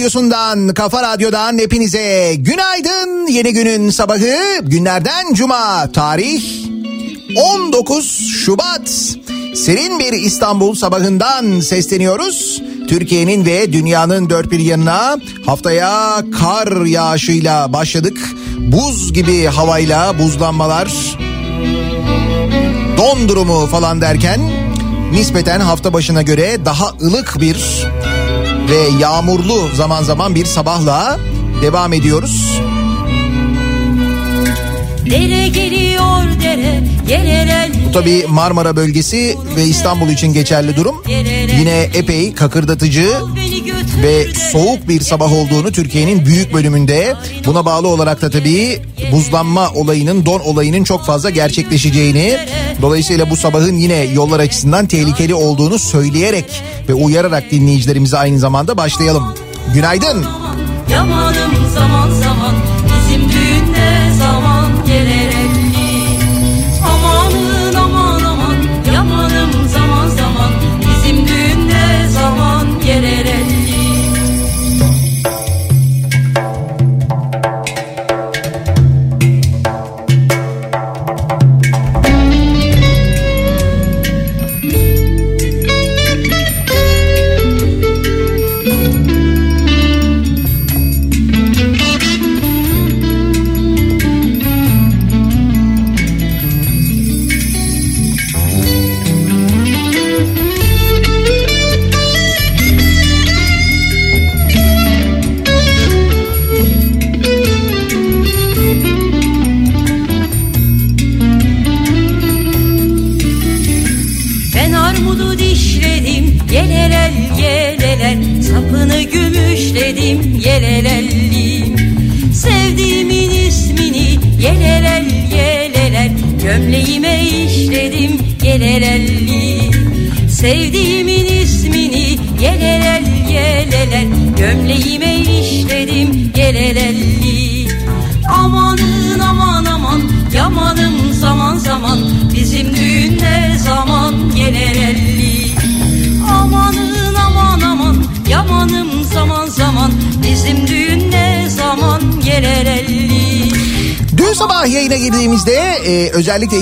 radyosundan, kafa radyodan hepinize günaydın. Yeni günün sabahı günlerden cuma tarih 19 Şubat. Serin bir İstanbul sabahından sesleniyoruz. Türkiye'nin ve dünyanın dört bir yanına haftaya kar yağışıyla başladık. Buz gibi havayla buzlanmalar, don durumu falan derken nispeten hafta başına göre daha ılık bir ve yağmurlu zaman zaman bir sabahla devam ediyoruz. Dere geliyor dere Yereler Bu tabi Marmara bölgesi ve İstanbul için geçerli durum. Yine epey kakırdatıcı ve soğuk bir sabah olduğunu Türkiye'nin büyük bölümünde buna bağlı olarak da tabii buzlanma olayının don olayının çok fazla gerçekleşeceğini dolayısıyla bu sabahın yine yollar açısından tehlikeli olduğunu söyleyerek ve uyararak dinleyicilerimize aynı zamanda başlayalım. Günaydın. Yamanım zaman zaman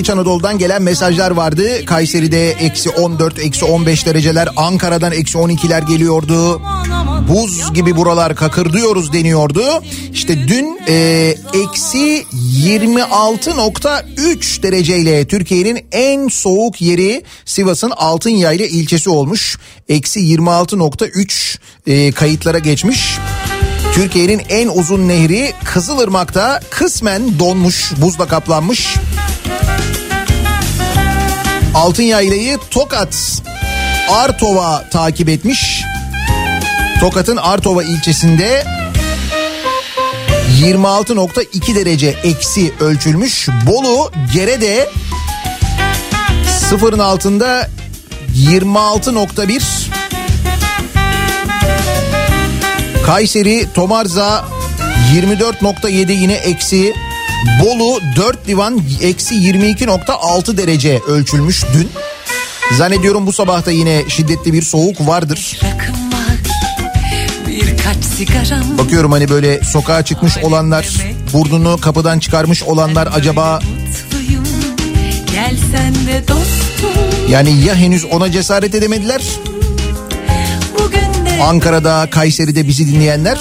İç Anadolu'dan gelen mesajlar vardı. Kayseri'de eksi 14, eksi 15 dereceler, Ankara'dan eksi 12'ler geliyordu. Buz gibi buralar kakırdıyoruz deniyordu. İşte dün e, eksi 26.3 dereceyle Türkiye'nin en soğuk yeri Sivas'ın Altınyaylı ilçesi olmuş. Eksi 26.3 e, kayıtlara geçmiş. Türkiye'nin en uzun nehri Kızılırmak'ta kısmen donmuş, buzla kaplanmış. Altınyaylı'yı Tokat Artova takip etmiş. Tokat'ın Artova ilçesinde 26.2 derece eksi ölçülmüş. Bolu Gere'de sıfırın altında 26.1 Kayseri Tomarza 24.7 yine eksi. Bolu 4 divan eksi 22.6 derece ölçülmüş dün. Zannediyorum bu sabahta yine şiddetli bir soğuk vardır. Bakıyorum hani böyle sokağa çıkmış olanlar, burnunu kapıdan çıkarmış olanlar acaba yani ya henüz ona cesaret edemediler Ankara'da, Kayseri'de bizi dinleyenler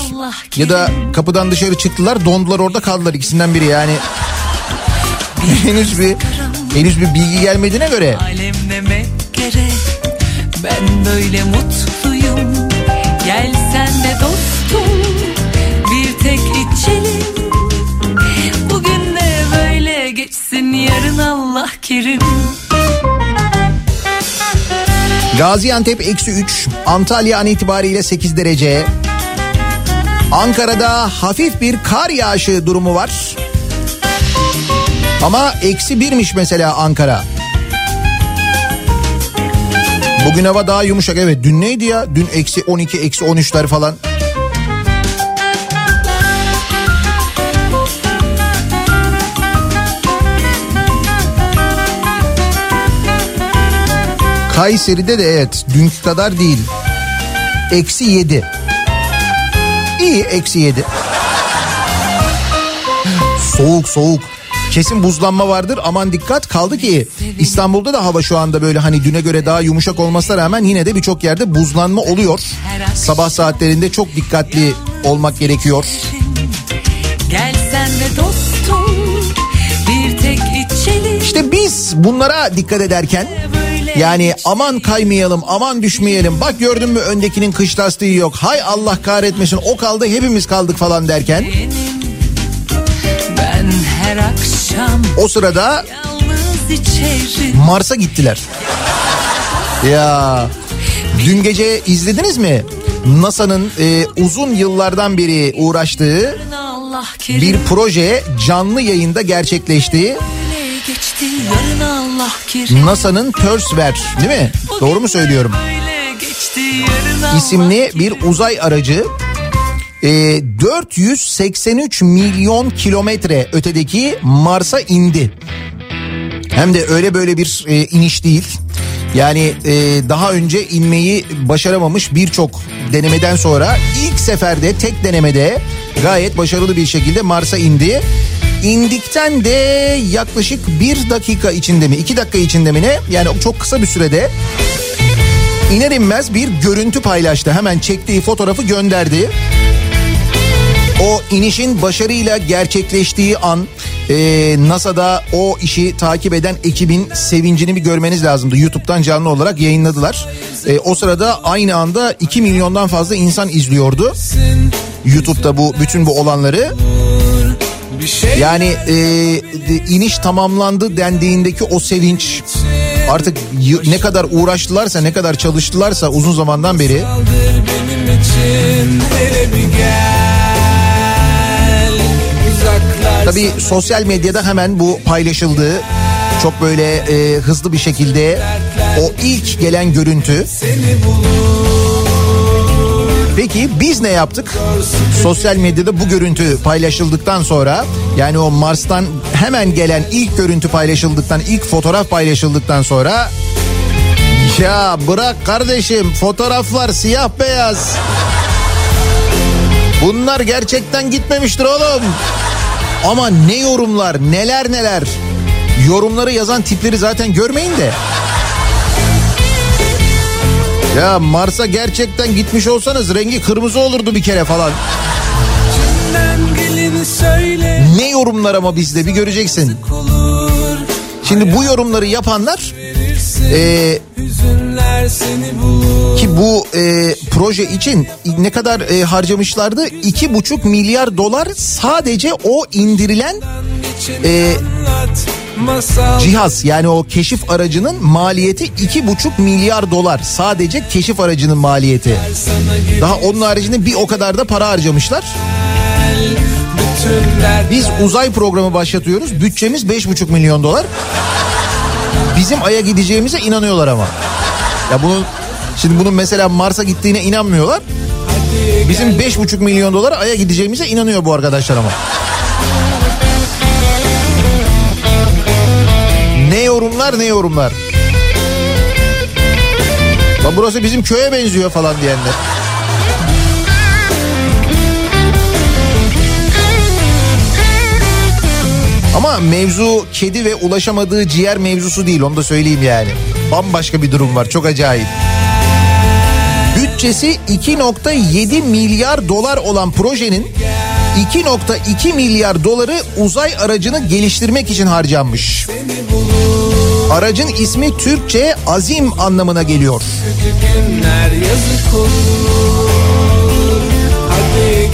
ya da kapıdan dışarı çıktılar, dondular orada kaldılar. İkisinden biri yani. henüz bir henüz bir bilgi gelmediğine göre. Ben böyle mutluyum. Gel sen de dostum. Bir tek içelim. Bugün de böyle geçsin Yarın Allah kerim Gaziantep eksi 3, Antalya an itibariyle 8 derece. Ankara'da hafif bir kar yağışı durumu var. Ama eksi birmiş mesela Ankara. Bugün hava daha yumuşak evet. Dün neydi ya? Dün eksi 12, eksi 13'ler falan. Kayseri'de de evet dünkü kadar değil. Eksi 7. İyi eksi 7. Soğuk soğuk. Kesin buzlanma vardır aman dikkat kaldı ki İstanbul'da da hava şu anda böyle hani düne göre daha yumuşak olmasına rağmen yine de birçok yerde buzlanma oluyor. Sabah saatlerinde çok dikkatli olmak gerekiyor. Gel sen de dostum Bir tek içelim İşte biz bunlara dikkat ederken yani aman kaymayalım aman düşmeyelim bak gördün mü öndekinin kış lastiği yok hay Allah kahretmesin o kaldı hepimiz kaldık falan derken benim Ben her akşam o sırada Mars'a gittiler. Ya dün gece izlediniz mi? NASA'nın e, uzun yıllardan beri uğraştığı bir proje canlı yayında gerçekleşti. Geçti NASA'nın Persever değil mi? Doğru mu söylüyorum? İsimli bir uzay aracı e, 483 milyon kilometre ötedeki Mars'a indi. Hem de öyle böyle bir e, iniş değil. Yani e, daha önce inmeyi başaramamış birçok denemeden sonra ilk seferde tek denemede gayet başarılı bir şekilde Mars'a indi. İndikten de yaklaşık bir dakika içinde mi iki dakika içinde mi ne yani çok kısa bir sürede iner inmez bir görüntü paylaştı. Hemen çektiği fotoğrafı gönderdi. O inişin başarıyla gerçekleştiği an e, NASA'da o işi takip eden ekibin sevincini bir görmeniz lazımdı. YouTube'dan canlı olarak yayınladılar. E, o sırada aynı anda 2 milyondan fazla insan izliyordu. YouTube'da bu bütün bu olanları. Yani e, de- iniş tamamlandı dendiğindeki o sevinç artık ne kadar uğraştılarsa ne kadar çalıştılarsa uzun zamandan beri Tabii sosyal medyada hemen bu paylaşıldı. Çok böyle e, hızlı bir şekilde o ilk gelen görüntü. seni bulur Peki biz ne yaptık? Sosyal medyada bu görüntü paylaşıldıktan sonra yani o Mars'tan hemen gelen ilk görüntü paylaşıldıktan ilk fotoğraf paylaşıldıktan sonra ya bırak kardeşim fotoğraflar siyah beyaz. Bunlar gerçekten gitmemiştir oğlum. Ama ne yorumlar neler neler. Yorumları yazan tipleri zaten görmeyin de. Ya Mars'a gerçekten gitmiş olsanız rengi kırmızı olurdu bir kere falan. Ne yorumlar ama bizde bir göreceksin. Şimdi bu yorumları yapanlar e, ki bu e, proje için ne kadar e, harcamışlardı? İki buçuk milyar dolar sadece o indirilen e, masal cihaz yani o keşif aracının maliyeti iki buçuk milyar dolar. Sadece keşif aracının maliyeti. Daha onun haricinde bir o kadar da para harcamışlar. Biz uzay programı başlatıyoruz. Bütçemiz 5,5 milyon dolar. Bizim Ay'a gideceğimize inanıyorlar ama. Ya bunun şimdi bunun mesela Mars'a gittiğine inanmıyorlar. Bizim 5,5 milyon dolar Ay'a gideceğimize inanıyor bu arkadaşlar ama. Yorumlar ne yorumlar. Lan burası bizim köye benziyor falan diyenler. Ama mevzu kedi ve ulaşamadığı ciğer mevzusu değil onu da söyleyeyim yani. Bambaşka bir durum var çok acayip. Bütçesi 2.7 milyar dolar olan projenin 2.2 milyar doları uzay aracını geliştirmek için harcanmış. Aracın ismi Türkçe azim anlamına geliyor.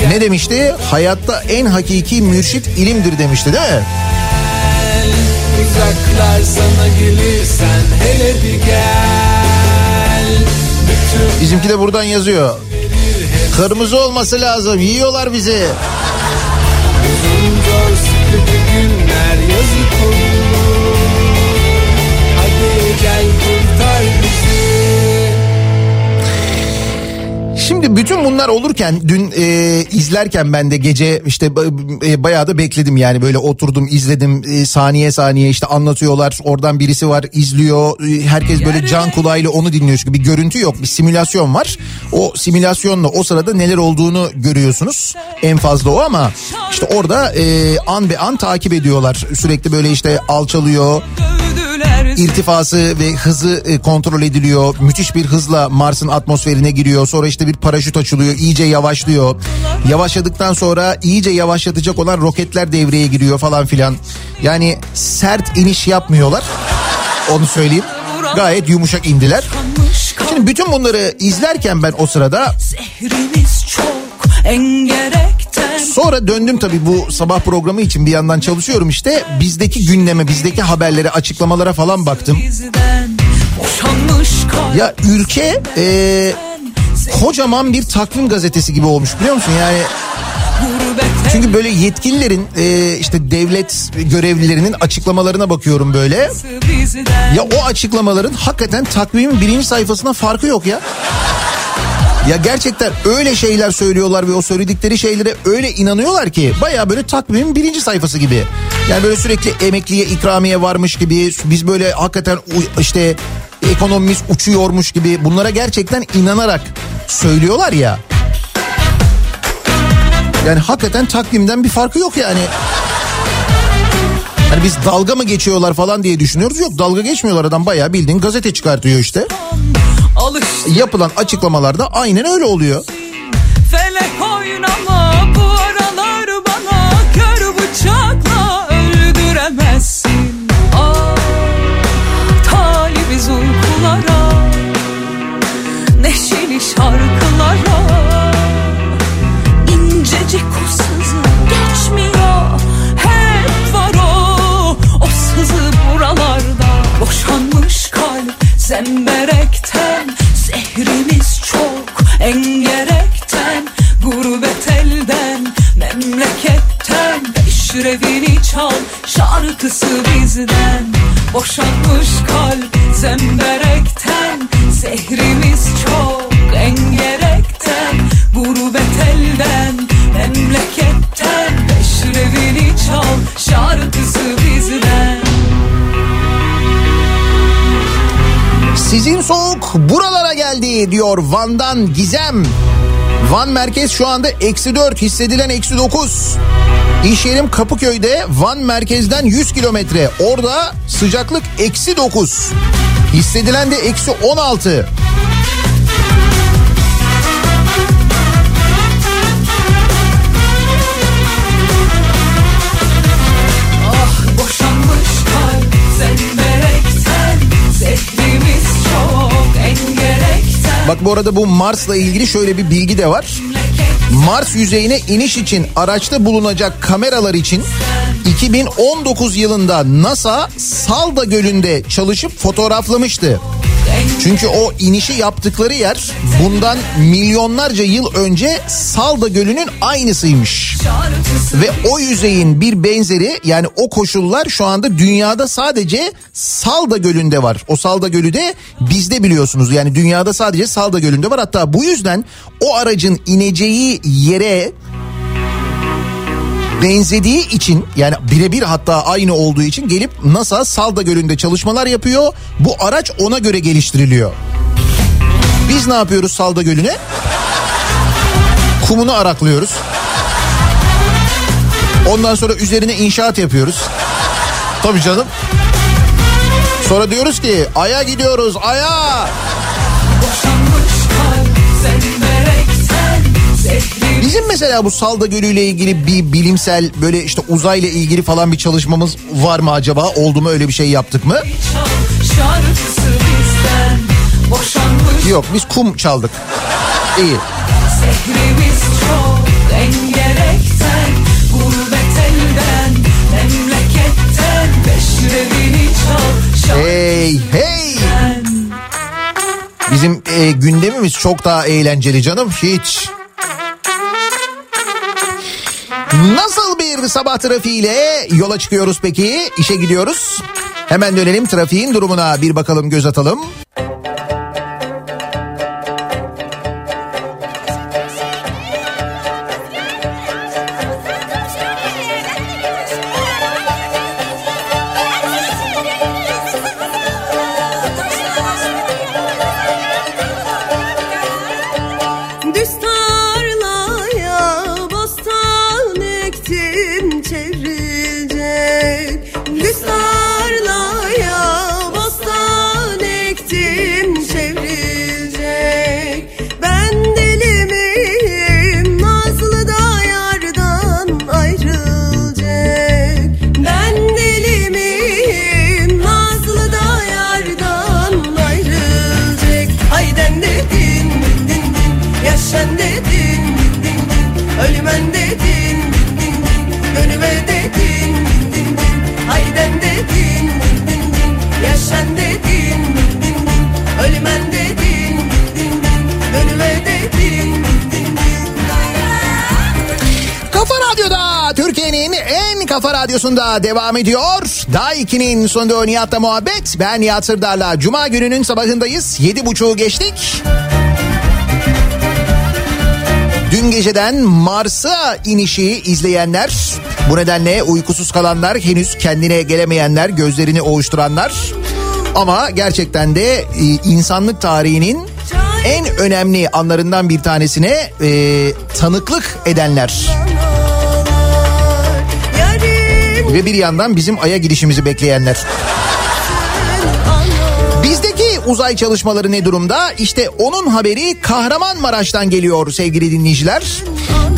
Ne demişti? Hayatta en hakiki mürşit ilimdir demişti değil mi? Bizimki de buradan yazıyor. Kırmızı olması lazım. Yiyorlar bizi. Şimdi bütün bunlar olurken dün e, izlerken ben de gece işte e, bayağı da bekledim yani. Böyle oturdum izledim e, saniye saniye işte anlatıyorlar. Oradan birisi var izliyor. E, herkes böyle can kulağıyla onu dinliyor. Çünkü bir görüntü yok bir simülasyon var. O simülasyonla o sırada neler olduğunu görüyorsunuz. En fazla o ama işte orada e, an be an takip ediyorlar. Sürekli böyle işte alçalıyor Dövdüler irtifası ve hızı e, kontrol ediliyor. Müthiş bir hızla Mars'ın atmosferine giriyor. Sonra işte bir paraşüt açılıyor. iyice yavaşlıyor. Yavaşladıktan sonra iyice yavaşlatacak olan roketler devreye giriyor falan filan. Yani sert iniş yapmıyorlar. Onu söyleyeyim. Gayet yumuşak indiler. Şimdi bütün bunları izlerken ben o sırada sonra döndüm tabii bu sabah programı için bir yandan çalışıyorum işte. Bizdeki gündeme, bizdeki haberlere, açıklamalara falan baktım. Ya ülke e, kocaman bir takvim gazetesi gibi olmuş biliyor musun? Yani çünkü böyle yetkililerin e, işte devlet görevlilerinin açıklamalarına bakıyorum böyle. Ya o açıklamaların hakikaten takvimin birinci sayfasına farkı yok ya. Ya gerçekten öyle şeyler söylüyorlar ve o söyledikleri şeylere öyle inanıyorlar ki baya böyle takvimin birinci sayfası gibi. Yani böyle sürekli emekliye ikramiye varmış gibi biz böyle hakikaten işte ekonomimiz uçuyormuş gibi bunlara gerçekten inanarak söylüyorlar ya. Yani hakikaten takvimden bir farkı yok yani. Hani biz dalga mı geçiyorlar falan diye düşünüyoruz. Yok dalga geçmiyorlar adam bayağı bildiğin gazete çıkartıyor işte. Yapılan açıklamalarda aynen öyle oluyor. felek oynama diyor Van'dan Gizem. Van merkez şu anda eksi 4 hissedilen eksi 9. İş yerim Kapıköy'de Van merkezden 100 kilometre. Orada sıcaklık eksi 9. Hissedilen de eksi 16. Bak bu arada bu Mars'la ilgili şöyle bir bilgi de var. Mars yüzeyine iniş için araçta bulunacak kameralar için 2019 yılında NASA Salda Gölü'nde çalışıp fotoğraflamıştı. Çünkü o inişi yaptıkları yer bundan milyonlarca yıl önce Salda Gölü'nün aynısıymış. Ve o yüzeyin bir benzeri yani o koşullar şu anda dünyada sadece Salda Gölü'nde var. O Salda Gölü de bizde biliyorsunuz yani dünyada sadece Salda Gölü'nde var. Hatta bu yüzden o aracın ineceği yere benzediği için yani birebir hatta aynı olduğu için gelip NASA Salda Gölü'nde çalışmalar yapıyor. Bu araç ona göre geliştiriliyor. Biz ne yapıyoruz Salda Gölü'ne? Kumunu araklıyoruz. Ondan sonra üzerine inşaat yapıyoruz. Tabii canım. Sonra diyoruz ki aya gidiyoruz aya. Bizim mesela bu Salda Gölü ile ilgili bir bilimsel böyle işte uzayla ilgili falan bir çalışmamız var mı acaba? Oldu mu öyle bir şey yaptık mı? Yok biz kum çaldık. İyi. Hey hey. Bizim e, gündemimiz çok daha eğlenceli canım hiç. Nasıl bir sabah trafiğiyle yola çıkıyoruz peki? İşe gidiyoruz. Hemen dönelim trafiğin durumuna bir bakalım göz atalım. Kafa radyosunda devam ediyor. Daha 2'nin sonunda Nihat'la muhabbet. Ben Nihat Sırdar'la Cuma gününün sabahındayız. Yedi buçuğu geçtik. Dün geceden Mars'a inişi izleyenler, bu nedenle uykusuz kalanlar, henüz kendine gelemeyenler, gözlerini ovuşturanlar ama gerçekten de e, insanlık tarihinin en önemli anlarından bir tanesine e, tanıklık edenler. Ve bir yandan bizim Ay'a gidişimizi bekleyenler. Bizdeki uzay çalışmaları ne durumda? İşte onun haberi Kahramanmaraş'tan geliyor sevgili dinleyiciler.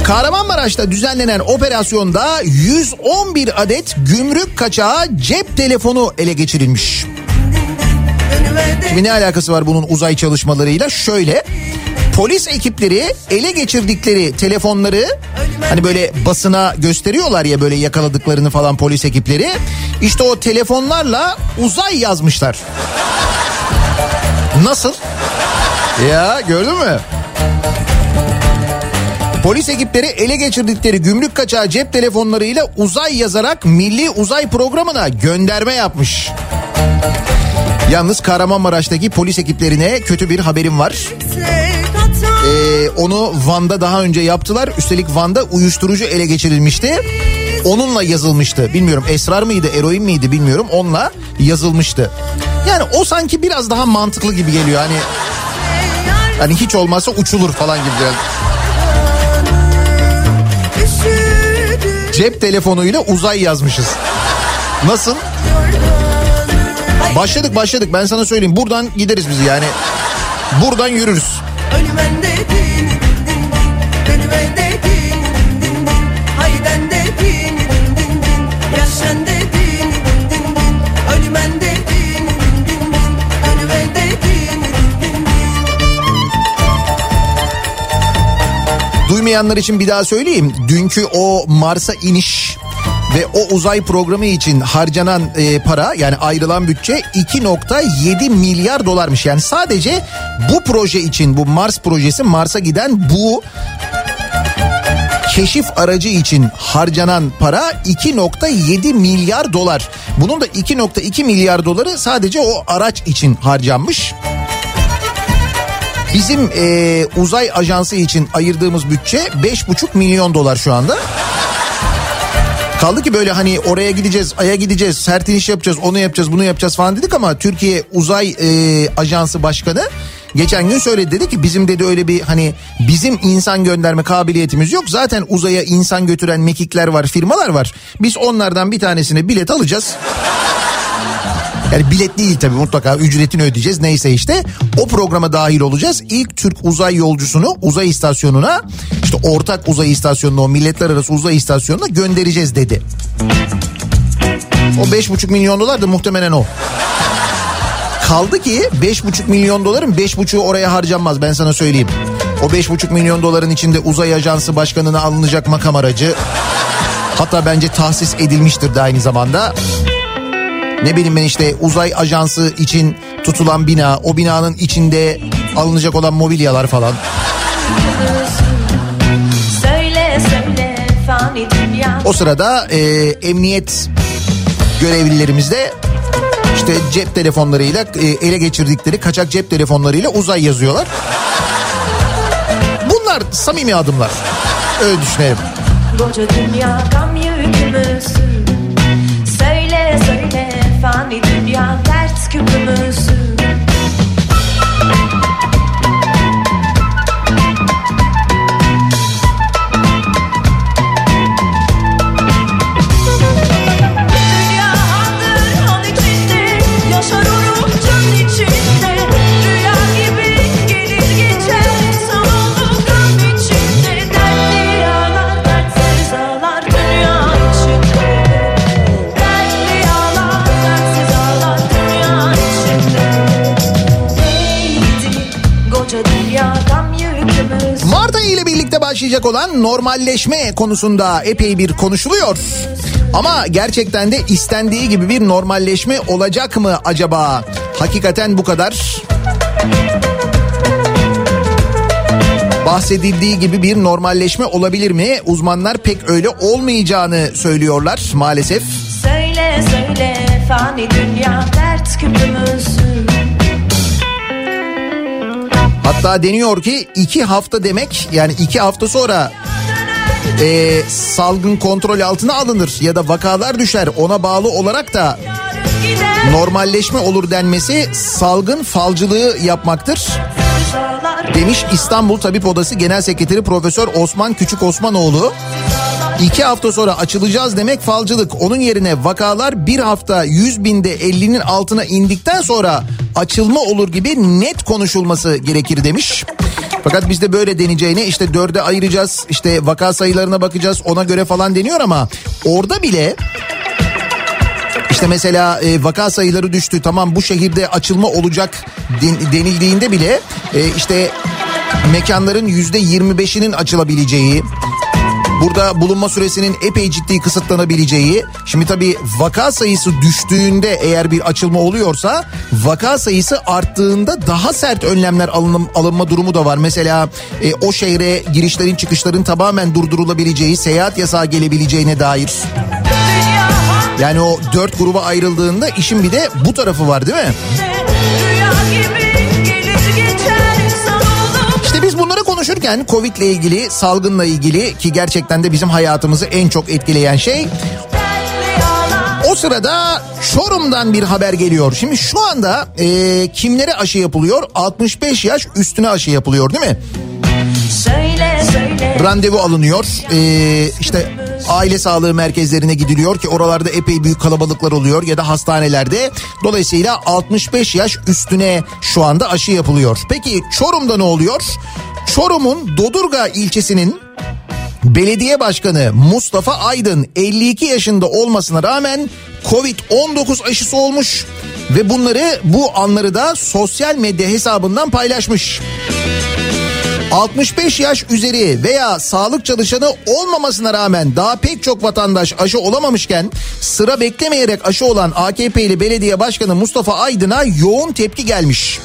Kahramanmaraş'ta düzenlenen operasyonda 111 adet gümrük kaçağı cep telefonu ele geçirilmiş. Şimdi ne alakası var bunun uzay çalışmalarıyla? Şöyle polis ekipleri ele geçirdikleri telefonları hani böyle basına gösteriyorlar ya böyle yakaladıklarını falan polis ekipleri. İşte o telefonlarla uzay yazmışlar. Nasıl? Ya gördün mü? Polis ekipleri ele geçirdikleri gümrük kaçağı cep telefonlarıyla uzay yazarak Milli Uzay Programı'na gönderme yapmış. Yalnız Kahramanmaraş'taki polis ekiplerine kötü bir haberim var. Ee, onu Van'da daha önce yaptılar. Üstelik Van'da uyuşturucu ele geçirilmişti. Onunla yazılmıştı. Bilmiyorum esrar mıydı, eroin miydi bilmiyorum. Onunla yazılmıştı. Yani o sanki biraz daha mantıklı gibi geliyor. Hani hani hiç olmazsa uçulur falan gibi. Yani. Cep telefonuyla uzay yazmışız. Nasıl? Başladık başladık ben sana söyleyeyim. Buradan gideriz biz yani. Buradan yürürüz. Ölümen dedin din dedin din din. Hayden dedin din din Yaşan dedin din dedin din dedin din din Duymayanlar için bir daha söyleyeyim. Dünkü o Mars'a iniş ve o uzay programı için harcanan e, para yani ayrılan bütçe 2.7 milyar dolarmış. Yani sadece bu proje için bu Mars projesi Mars'a giden bu keşif aracı için harcanan para 2.7 milyar dolar. Bunun da 2.2 milyar doları sadece o araç için harcanmış. Bizim e, uzay ajansı için ayırdığımız bütçe 5,5 milyon dolar şu anda. Kaldı ki böyle hani oraya gideceğiz, aya gideceğiz, sert iniş yapacağız, onu yapacağız, bunu yapacağız falan dedik ama Türkiye Uzay e, Ajansı Başkanı geçen gün söyledi dedi ki bizim dedi öyle bir hani bizim insan gönderme kabiliyetimiz yok. Zaten uzaya insan götüren mekikler var, firmalar var. Biz onlardan bir tanesine bilet alacağız. Yani bilet değil tabii mutlaka ücretini ödeyeceğiz neyse işte. O programa dahil olacağız. İlk Türk uzay yolcusunu uzay istasyonuna işte ortak uzay istasyonuna o milletler arası uzay istasyonuna göndereceğiz dedi. O 5,5 milyon dolar da muhtemelen o. Kaldı ki 5,5 milyon doların 5,5'u oraya harcanmaz ben sana söyleyeyim. O 5,5 milyon doların içinde uzay ajansı başkanına alınacak makam aracı. Hatta bence tahsis edilmiştir de aynı zamanda. Ne bileyim ben işte uzay ajansı için tutulan bina, o binanın içinde alınacak olan mobilyalar falan. O sırada e, emniyet görevlilerimiz de işte cep telefonlarıyla e, ele geçirdikleri kaçak cep telefonlarıyla uzay yazıyorlar. Bunlar samimi adımlar. Öyle düşünelim. Koca dünya gam yükümüzsün normalleşme konusunda epey bir konuşuluyor. Ama gerçekten de istendiği gibi bir normalleşme olacak mı acaba? Hakikaten bu kadar bahsedildiği gibi bir normalleşme olabilir mi? Uzmanlar pek öyle olmayacağını söylüyorlar maalesef. Söyle söyle fani dünya dert küpümüzsün Hatta deniyor ki iki hafta demek yani iki hafta sonra e, salgın kontrol altına alınır ya da vakalar düşer ona bağlı olarak da normalleşme olur denmesi salgın falcılığı yapmaktır. Demiş İstanbul Tabip Odası Genel Sekreteri Profesör Osman Küçük Osmanoğlu. İki hafta sonra açılacağız demek falcılık. Onun yerine vakalar bir hafta 100 binde 50'nin altına indikten sonra açılma olur gibi net konuşulması gerekir demiş. Fakat bizde böyle deneyeceğine işte dörde ayıracağız işte vaka sayılarına bakacağız ona göre falan deniyor ama orada bile işte mesela e, vaka sayıları düştü tamam bu şehirde açılma olacak den- denildiğinde bile e, işte mekanların yüzde 25'inin açılabileceği Burada bulunma süresinin epey ciddi kısıtlanabileceği. Şimdi tabii vaka sayısı düştüğünde eğer bir açılma oluyorsa vaka sayısı arttığında daha sert önlemler alınım, alınma durumu da var. Mesela e, o şehre girişlerin çıkışların tamamen durdurulabileceği, seyahat yasağı gelebileceğine dair. Yani o dört gruba ayrıldığında işin bir de bu tarafı var değil mi? Rüya gibi gelir geçer İşte biz bunları konuşurken Covid ile ilgili, salgınla ilgili ki gerçekten de bizim hayatımızı en çok etkileyen şey o sırada Çorum'dan bir haber geliyor. Şimdi şu anda e, kimlere aşı yapılıyor? 65 yaş üstüne aşı yapılıyor değil mi? Söyle söyle Randevu alınıyor. E, işte aile sağlığı merkezlerine gidiliyor ki oralarda epey büyük kalabalıklar oluyor ya da hastanelerde. Dolayısıyla 65 yaş üstüne şu anda aşı yapılıyor. Peki Çorum'da ne oluyor? Çorum'un Dodurga ilçesinin Belediye Başkanı Mustafa Aydın 52 yaşında olmasına rağmen Covid-19 aşısı olmuş ve bunları bu anları da sosyal medya hesabından paylaşmış. 65 yaş üzeri veya sağlık çalışanı olmamasına rağmen daha pek çok vatandaş aşı olamamışken sıra beklemeyerek aşı olan AKP'li belediye başkanı Mustafa Aydın'a yoğun tepki gelmiş.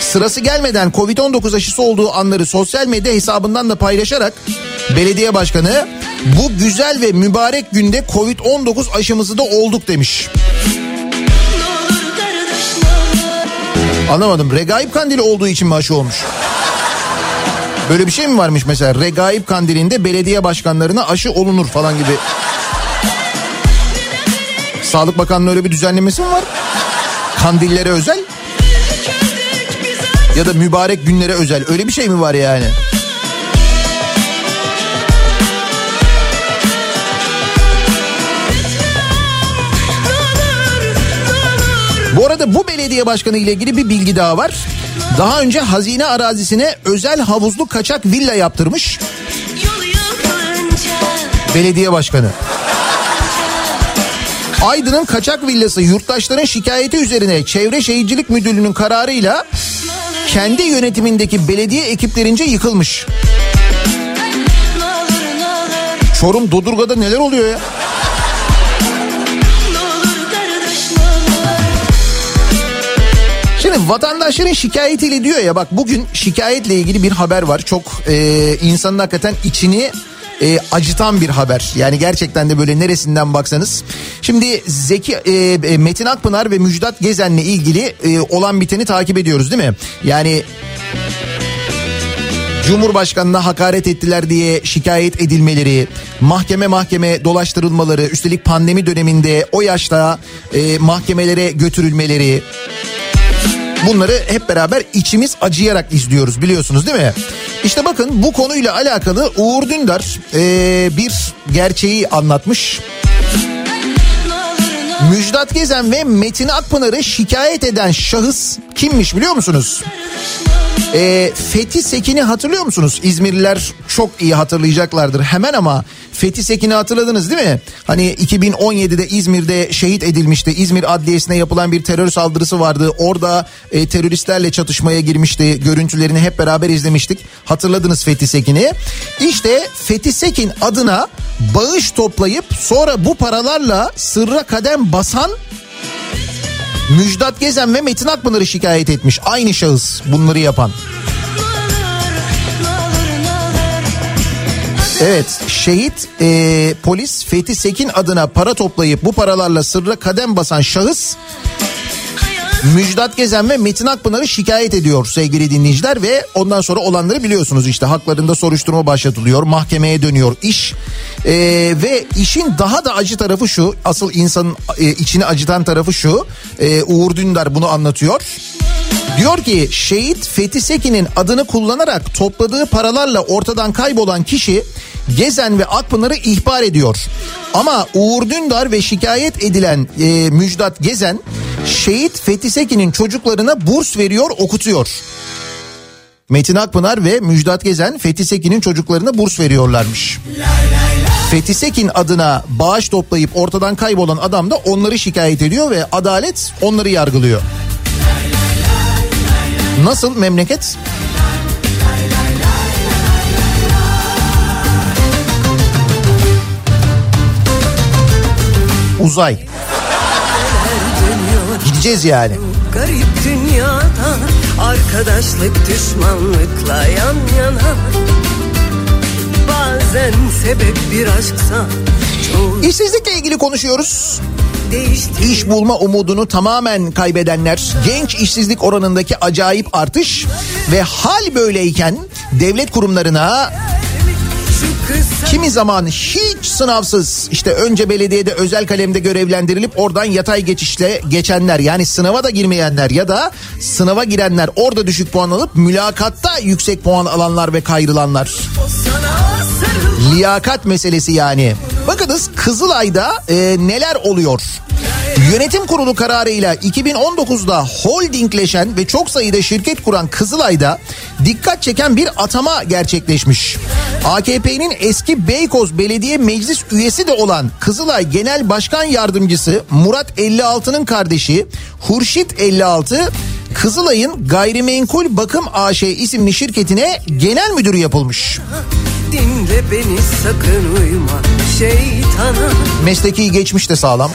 Sırası gelmeden Covid-19 aşısı olduğu anları sosyal medya hesabından da paylaşarak belediye başkanı bu güzel ve mübarek günde Covid-19 aşımızı da olduk demiş. Anlamadım. Regaip kandili olduğu için mi aşı olmuş? Böyle bir şey mi varmış mesela? Regaip kandilinde belediye başkanlarına aşı olunur falan gibi. Sağlık Bakanlığı öyle bir düzenlemesi mi var? Kandillere özel? Ya da mübarek günlere özel. Öyle bir şey mi var yani? Bu arada bu belediye başkanı ile ilgili bir bilgi daha var. Daha önce hazine arazisine özel havuzlu kaçak villa yaptırmış belediye başkanı. Aydın'ın kaçak villası yurttaşların şikayeti üzerine Çevre Şehircilik Müdürlüğü'nün kararıyla kendi yönetimindeki belediye ekiplerince yıkılmış. Çorum Dodurga'da neler oluyor ya? Şimdi vatandaşların şikayetiyle diyor ya bak bugün şikayetle ilgili bir haber var. Çok e, insanın hakikaten içini e, acıtan bir haber. Yani gerçekten de böyle neresinden baksanız. Şimdi Zeki e, e, Metin Akpınar ve Müjdat Gezen'le ilgili e, olan biteni takip ediyoruz değil mi? Yani Cumhurbaşkanına hakaret ettiler diye şikayet edilmeleri, mahkeme mahkeme dolaştırılmaları, üstelik pandemi döneminde o yaşta e, mahkemelere götürülmeleri, Bunları hep beraber içimiz acıyarak izliyoruz biliyorsunuz değil mi? İşte bakın bu konuyla alakalı Uğur Dündar eee, bir gerçeği anlatmış. Müjdat Gezen ve Metin Akpınar'ı şikayet eden şahıs kimmiş biliyor musunuz? Ee, Fethi Sekin'i hatırlıyor musunuz? İzmirliler çok iyi hatırlayacaklardır hemen ama Fethi Sekin'i hatırladınız değil mi? Hani 2017'de İzmir'de şehit edilmişti. İzmir Adliyesi'ne yapılan bir terör saldırısı vardı. Orada e, teröristlerle çatışmaya girmişti. Görüntülerini hep beraber izlemiştik. Hatırladınız Fethi Sekin'i. İşte Fethi Sekin adına bağış toplayıp sonra bu paralarla sırra kadem basan Müjdat Gezen ve Metin Akpınar'ı şikayet etmiş. Aynı şahıs bunları yapan. Evet şehit e, polis Fethi Sekin adına para toplayıp bu paralarla sırra kadem basan şahıs Müjdat Gezen ve Metin Akpınar'ı şikayet ediyor sevgili dinleyiciler ve ondan sonra olanları biliyorsunuz işte. Haklarında soruşturma başlatılıyor mahkemeye dönüyor iş. Ee, ve işin daha da acı tarafı şu asıl insanın e, içini acıtan tarafı şu. Ee, Uğur Dündar bunu anlatıyor. Diyor ki şehit Fethi Sekin'in adını kullanarak topladığı paralarla ortadan kaybolan kişi Gezen ve Akpınar'ı ihbar ediyor. Ama Uğur Dündar ve şikayet edilen e, Müjdat Gezen şehit Fethi Sekin'in çocuklarına burs veriyor okutuyor. Metin Akpınar ve Müjdat Gezen Fethi Sekin'in çocuklarına burs veriyorlarmış. Fethi Sekin adına bağış toplayıp ortadan kaybolan adam da onları şikayet ediyor ve adalet onları yargılıyor. Nasıl memleket? Uzay. Gideceğiz yani. Garip dünyada arkadaşlık düşmanlıkla yan yana Bazen sebep bir aşksa İşsizlikle ilgili konuşuyoruz. İş bulma umudunu tamamen kaybedenler, genç işsizlik oranındaki acayip artış ve hal böyleyken devlet kurumlarına kimi zaman hiç sınavsız işte önce belediyede özel kalemde görevlendirilip oradan yatay geçişle geçenler yani sınava da girmeyenler ya da sınava girenler orada düşük puan alıp mülakatta yüksek puan alanlar ve kayrılanlar. Liyakat meselesi yani. Bakınız Kızılay'da e, neler oluyor? Yönetim kurulu kararıyla 2019'da holdingleşen ve çok sayıda şirket kuran Kızılay'da dikkat çeken bir atama gerçekleşmiş. AKP'nin eski Beykoz Belediye Meclis üyesi de olan Kızılay Genel Başkan Yardımcısı Murat 56'nın kardeşi Hurşit 56 Kızılay'ın Gayrimenkul Bakım AŞ isimli şirketine genel müdürü yapılmış. Dinle beni sakın uyma şeytana Mesleki geçmiş de sağlam.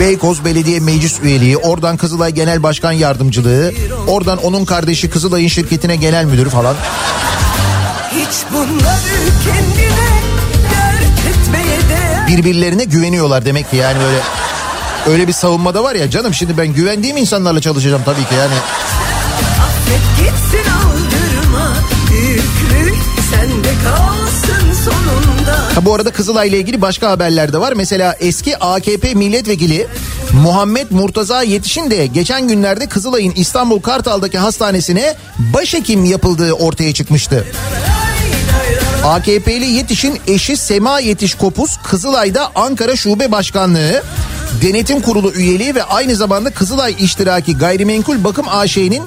Beykoz Belediye Meclis üyeliği, oradan Kızılay Genel Başkan Yardımcılığı, oradan onun kardeşi Kızılay'ın şirketine genel müdürü falan. Hiç bunları kendine Birbirlerine güveniyorlar demek ki yani böyle öyle bir savunma da var ya canım şimdi ben güvendiğim insanlarla çalışacağım tabii ki yani. Affet gitsin aldırma Yükü sende Ha bu arada Kızılay ile ilgili başka haberler de var. Mesela eski AKP milletvekili Muhammed Murtaza Yetiş'in de geçen günlerde Kızılay'ın İstanbul Kartal'daki hastanesine başhekim yapıldığı ortaya çıkmıştı. AKP'li Yetiş'in eşi Sema Yetiş Kopuz Kızılay'da Ankara Şube Başkanlığı Denetim Kurulu üyeliği ve aynı zamanda Kızılay İştiraki Gayrimenkul Bakım AŞ'nin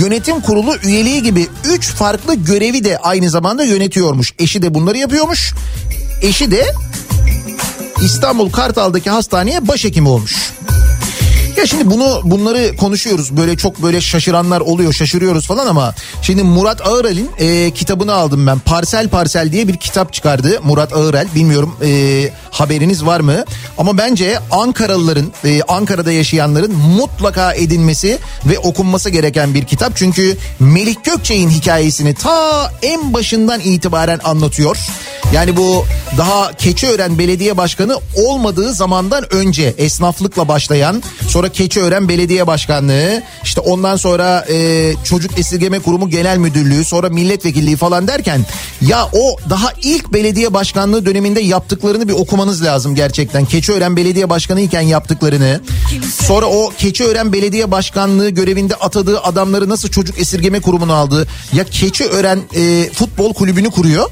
yönetim kurulu üyeliği gibi 3 farklı görevi de aynı zamanda yönetiyormuş. Eşi de bunları yapıyormuş. Eşi de İstanbul Kartal'daki hastaneye başhekim olmuş. Ya şimdi bunu bunları konuşuyoruz. Böyle çok böyle şaşıranlar oluyor şaşırıyoruz falan ama şimdi Murat Ağırel'in e, kitabını aldım ben. Parsel Parsel diye bir kitap çıkardı Murat Ağırel. Bilmiyorum e, haberiniz var mı? Ama bence Ankaralıların e, Ankara'da yaşayanların mutlaka edinmesi ve okunması gereken bir kitap. Çünkü Melih Gökçe'nin hikayesini ta en başından itibaren anlatıyor. Yani bu daha Keçiören Belediye Başkanı olmadığı zamandan önce esnaflıkla başlayan sonra Keçiören Belediye Başkanlığı işte ondan sonra e, Çocuk Esirgeme Kurumu Genel Müdürlüğü sonra milletvekilliği falan derken ya o daha ilk belediye başkanlığı döneminde yaptıklarını bir okumanız lazım gerçekten. Keçiören Belediye Başkanı iken yaptıklarını sonra o Keçiören Belediye Başkanlığı görevinde atadığı adamları nasıl Çocuk Esirgeme Kurumu'na aldı ya Keçiören e, Futbol Kulübü'nü kuruyor.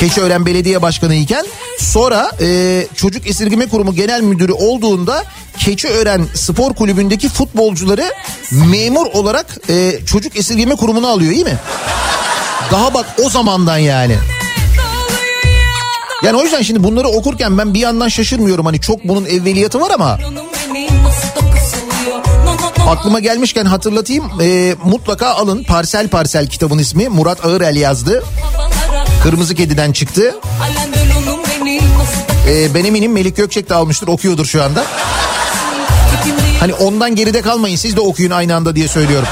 Keçiören Belediye Başkanı iken sonra e, Çocuk Esirgeme Kurumu Genel Müdürü olduğunda Keçiören Spor Kulübü'ndeki futbolcuları memur olarak e, Çocuk Esirgeme Kurumu'na alıyor iyi mi? Daha bak o zamandan yani. Yani o yüzden şimdi bunları okurken ben bir yandan şaşırmıyorum hani çok bunun evveliyatı var ama aklıma gelmişken hatırlatayım e, mutlaka alın Parsel Parsel kitabın ismi Murat Ağırel yazdı. Kırmızı Kedi'den çıktı. E, ben eminim Melik Gökçek de almıştır okuyordur şu anda. Hani ondan geride kalmayın siz de okuyun aynı anda diye söylüyorum.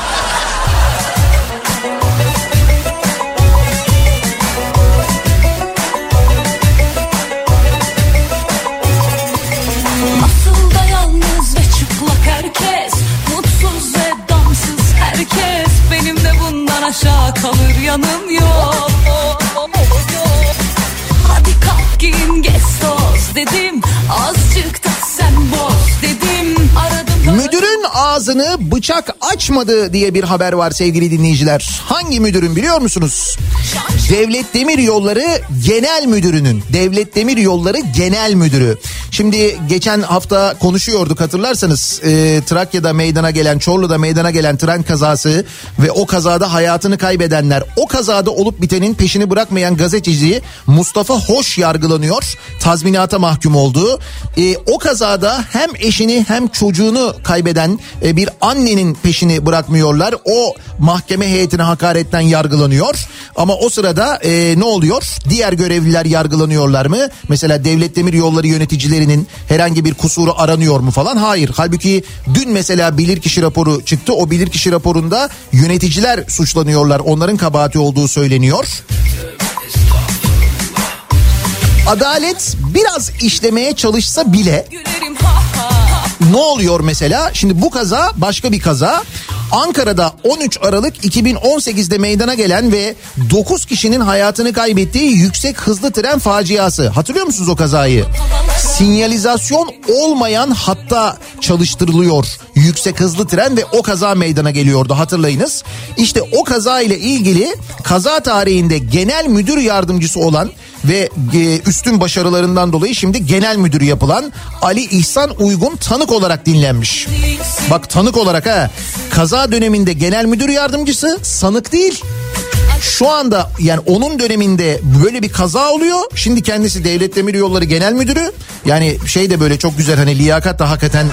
Ağzını bıçak açmadı diye bir haber var sevgili dinleyiciler. Hangi müdürün biliyor musunuz? Devlet Demir Yolları Genel Müdürü'nün. Devlet Demir Yolları Genel Müdürü. Şimdi geçen hafta konuşuyorduk hatırlarsanız e, Trakya'da meydana gelen Çorlu'da meydana gelen tren kazası ve o kazada hayatını kaybedenler o kazada olup bitenin peşini bırakmayan gazeteci Mustafa Hoş yargılanıyor. Tazminata mahkum oldu. E, o kazada hem eşini hem çocuğunu kaybeden eden e, bir annenin peşini bırakmıyorlar. O mahkeme heyetine hakaretten yargılanıyor. Ama o sırada e, ne oluyor? Diğer görevliler yargılanıyorlar mı? Mesela Devlet Demir Yolları yöneticilerinin herhangi bir kusuru aranıyor mu falan? Hayır. Halbuki dün mesela bilirkişi raporu çıktı. O bilirkişi raporunda yöneticiler suçlanıyorlar. Onların kabahati olduğu söyleniyor. Adalet biraz işlemeye çalışsa bile ha ne oluyor mesela? Şimdi bu kaza başka bir kaza. Ankara'da 13 Aralık 2018'de meydana gelen ve 9 kişinin hayatını kaybettiği yüksek hızlı tren faciası. Hatırlıyor musunuz o kazayı? Sinyalizasyon olmayan hatta çalıştırılıyor yüksek hızlı tren ve o kaza meydana geliyordu hatırlayınız. İşte o kaza ile ilgili kaza tarihinde genel müdür yardımcısı olan ve e, üstün başarılarından dolayı şimdi genel müdürü yapılan Ali İhsan Uygun tanık olarak dinlenmiş. Bak tanık olarak ha kaza döneminde genel müdür yardımcısı sanık değil. Şu anda yani onun döneminde böyle bir kaza oluyor. Şimdi kendisi Devlet Demir Yolları Genel Müdürü. Yani şey de böyle çok güzel hani liyakat da hakikaten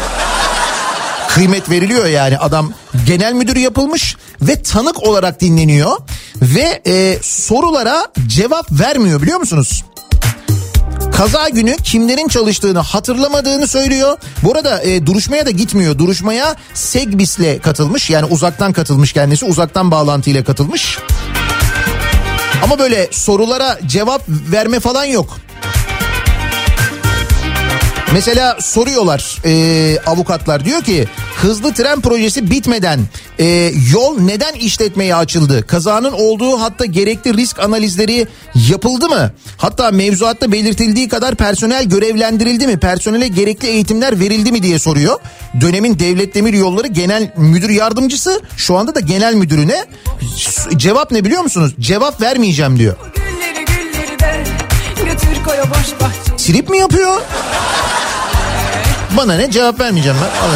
kıymet veriliyor yani adam genel müdür yapılmış ve tanık olarak dinleniyor ve e, sorulara cevap vermiyor biliyor musunuz? Kaza günü kimlerin çalıştığını hatırlamadığını söylüyor. Bu arada e, duruşmaya da gitmiyor. Duruşmaya Segbis'le katılmış. Yani uzaktan katılmış kendisi. Uzaktan bağlantıyla katılmış. Ama böyle sorulara cevap verme falan yok. Mesela soruyorlar e, avukatlar diyor ki hızlı tren projesi bitmeden e, yol neden işletmeye açıldı? Kazanın olduğu hatta gerekli risk analizleri yapıldı mı? Hatta mevzuatta belirtildiği kadar personel görevlendirildi mi? Personele gerekli eğitimler verildi mi diye soruyor. Dönemin Devlet Demir Yolları Genel Müdür Yardımcısı şu anda da genel müdürüne cevap ne biliyor musunuz? Cevap vermeyeceğim diyor. Gülleri gülleri de götür koy o boş bahçe Trip mi yapıyor? Bana ne cevap vermeyeceğim ben. Bana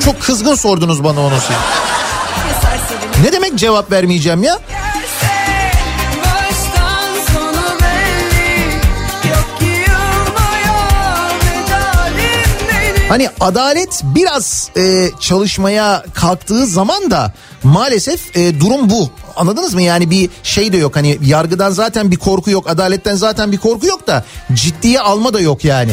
Çok kızgın sordunuz bana onu siz. Ne demek cevap vermeyeceğim ya? Hani adalet biraz e, çalışmaya kalktığı zaman da maalesef e, durum bu. Anladınız mı? Yani bir şey de yok. Hani yargıdan zaten bir korku yok. Adaletten zaten bir korku yok da ciddiye alma da yok yani.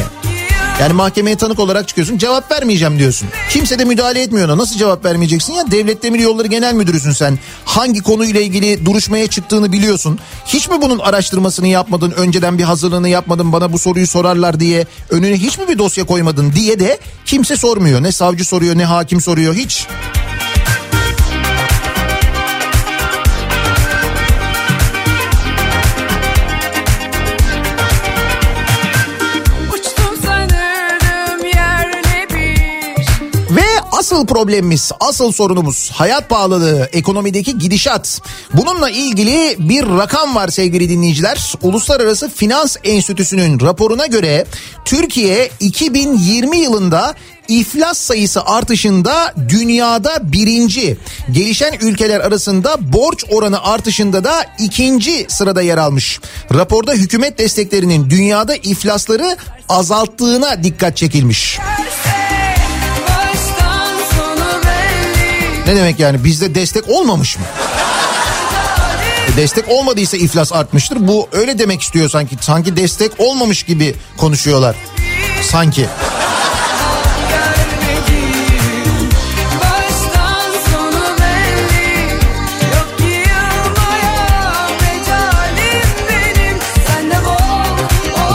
Yani mahkemeye tanık olarak çıkıyorsun cevap vermeyeceğim diyorsun. Kimse de müdahale etmiyor ona. Nasıl cevap vermeyeceksin ya? Devlet Demir Yolları Genel Müdürüsün sen. Hangi konuyla ilgili duruşmaya çıktığını biliyorsun. Hiç mi bunun araştırmasını yapmadın? Önceden bir hazırlığını yapmadın bana bu soruyu sorarlar diye. Önüne hiç mi bir dosya koymadın diye de kimse sormuyor. Ne savcı soruyor ne hakim soruyor hiç. Uçtum asıl problemimiz, asıl sorunumuz hayat pahalılığı, ekonomideki gidişat. Bununla ilgili bir rakam var sevgili dinleyiciler. Uluslararası Finans Enstitüsü'nün raporuna göre Türkiye 2020 yılında iflas sayısı artışında dünyada birinci. Gelişen ülkeler arasında borç oranı artışında da ikinci sırada yer almış. Raporda hükümet desteklerinin dünyada iflasları azalttığına dikkat çekilmiş. Baştan Ne demek yani bizde destek olmamış mı? E, Destek olmadıysa iflas artmıştır. Bu öyle demek istiyor sanki. Sanki destek olmamış gibi konuşuyorlar. Sanki.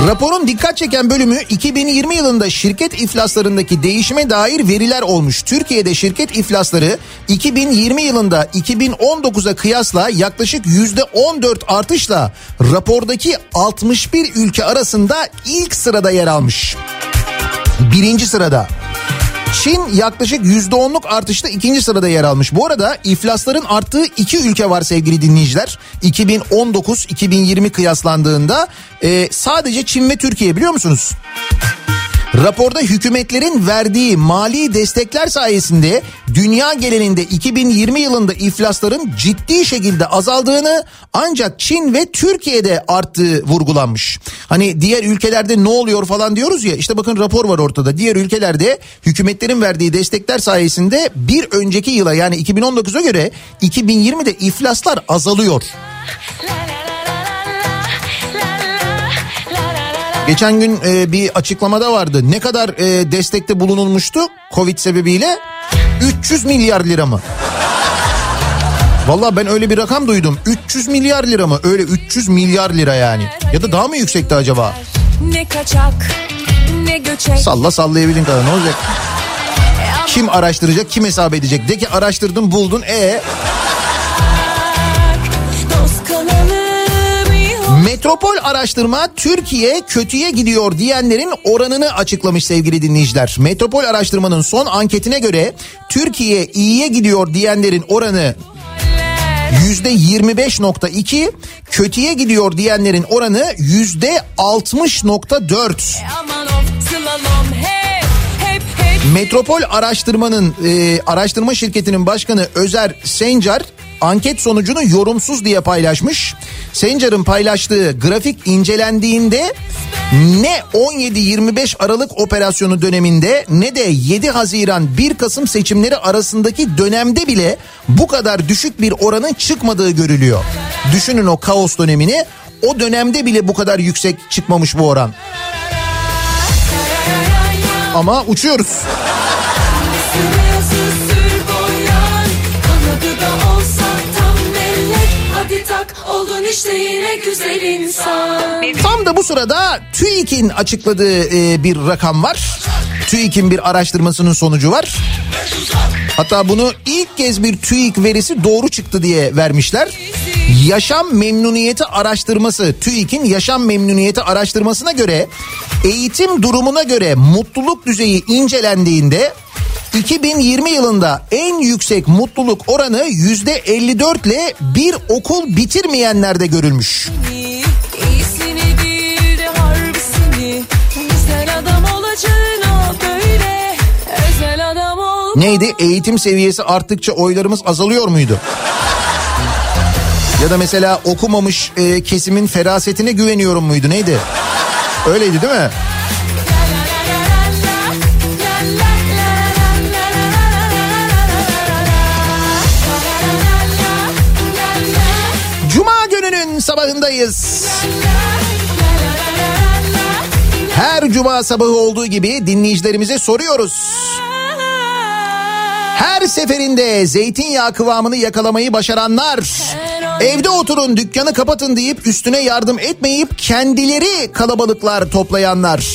Raporun dikkat çeken bölümü 2020 yılında şirket iflaslarındaki değişime dair veriler olmuş. Türkiye'de şirket iflasları 2020 yılında 2019'a kıyasla yaklaşık %14 artışla rapordaki 61 ülke arasında ilk sırada yer almış. Birinci sırada. Çin yaklaşık %10'luk artışta ikinci sırada yer almış. Bu arada iflasların arttığı iki ülke var sevgili dinleyiciler. 2019-2020 kıyaslandığında e, sadece Çin ve Türkiye biliyor musunuz? Raporda hükümetlerin verdiği mali destekler sayesinde dünya genelinde 2020 yılında iflasların ciddi şekilde azaldığını ancak Çin ve Türkiye'de arttığı vurgulanmış. Hani diğer ülkelerde ne oluyor falan diyoruz ya işte bakın rapor var ortada. Diğer ülkelerde hükümetlerin verdiği destekler sayesinde bir önceki yıla yani 2019'a göre 2020'de iflaslar azalıyor. Geçen gün e, bir açıklamada vardı. Ne kadar e, destekte bulunulmuştu Covid sebebiyle? 300 milyar lira mı? Valla ben öyle bir rakam duydum. 300 milyar lira mı? Öyle 300 milyar lira yani. Ya da daha mı yüksekti acaba? Ne kaçak ne göçek Salla sallayabildiğin kadar ne olacak? Kim araştıracak, kim hesap edecek? De ki araştırdın, buldun. E Dost Metropol araştırma Türkiye kötüye gidiyor diyenlerin oranını açıklamış sevgili dinleyiciler. Metropol araştırmanın son anketine göre Türkiye iyiye gidiyor diyenlerin oranı yüzde 25.2 kötüye gidiyor diyenlerin oranı yüzde 60.4. Aman of slalom hep hep hep Metropol araştırmanın e, araştırma şirketinin başkanı Özer Sencar anket sonucunu yorumsuz diye paylaşmış. Sencar'ın paylaştığı grafik incelendiğinde ne 17-25 Aralık operasyonu döneminde ne de 7 Haziran 1 Kasım seçimleri arasındaki dönemde bile bu kadar düşük bir oranın çıkmadığı görülüyor. Düşünün o kaos dönemini o dönemde bile bu kadar yüksek çıkmamış bu oran. Ama uçuyoruz. İşte yine güzel insan Tam da bu sırada TÜİK'in açıkladığı e, bir rakam var. TÜİK'in bir araştırmasının sonucu var. Hatta bunu ilk kez bir TÜİK verisi doğru çıktı diye vermişler. Yaşam memnuniyeti araştırması TÜİK'in yaşam memnuniyeti araştırmasına göre eğitim durumuna göre mutluluk düzeyi incelendiğinde 2020 yılında en yüksek mutluluk oranı %54 ile bir okul bitirmeyenlerde görülmüş. Neydi? Eğitim seviyesi arttıkça oylarımız azalıyor muydu? Ya da mesela okumamış e, kesimin ferasetine güveniyorum muydu? Neydi? Öyleydi değil mi? Sabahındayız. Her cuma sabahı olduğu gibi dinleyicilerimize soruyoruz. Her seferinde zeytinyağı kıvamını yakalamayı başaranlar, evde oturun dükkanı kapatın deyip üstüne yardım etmeyip kendileri kalabalıklar toplayanlar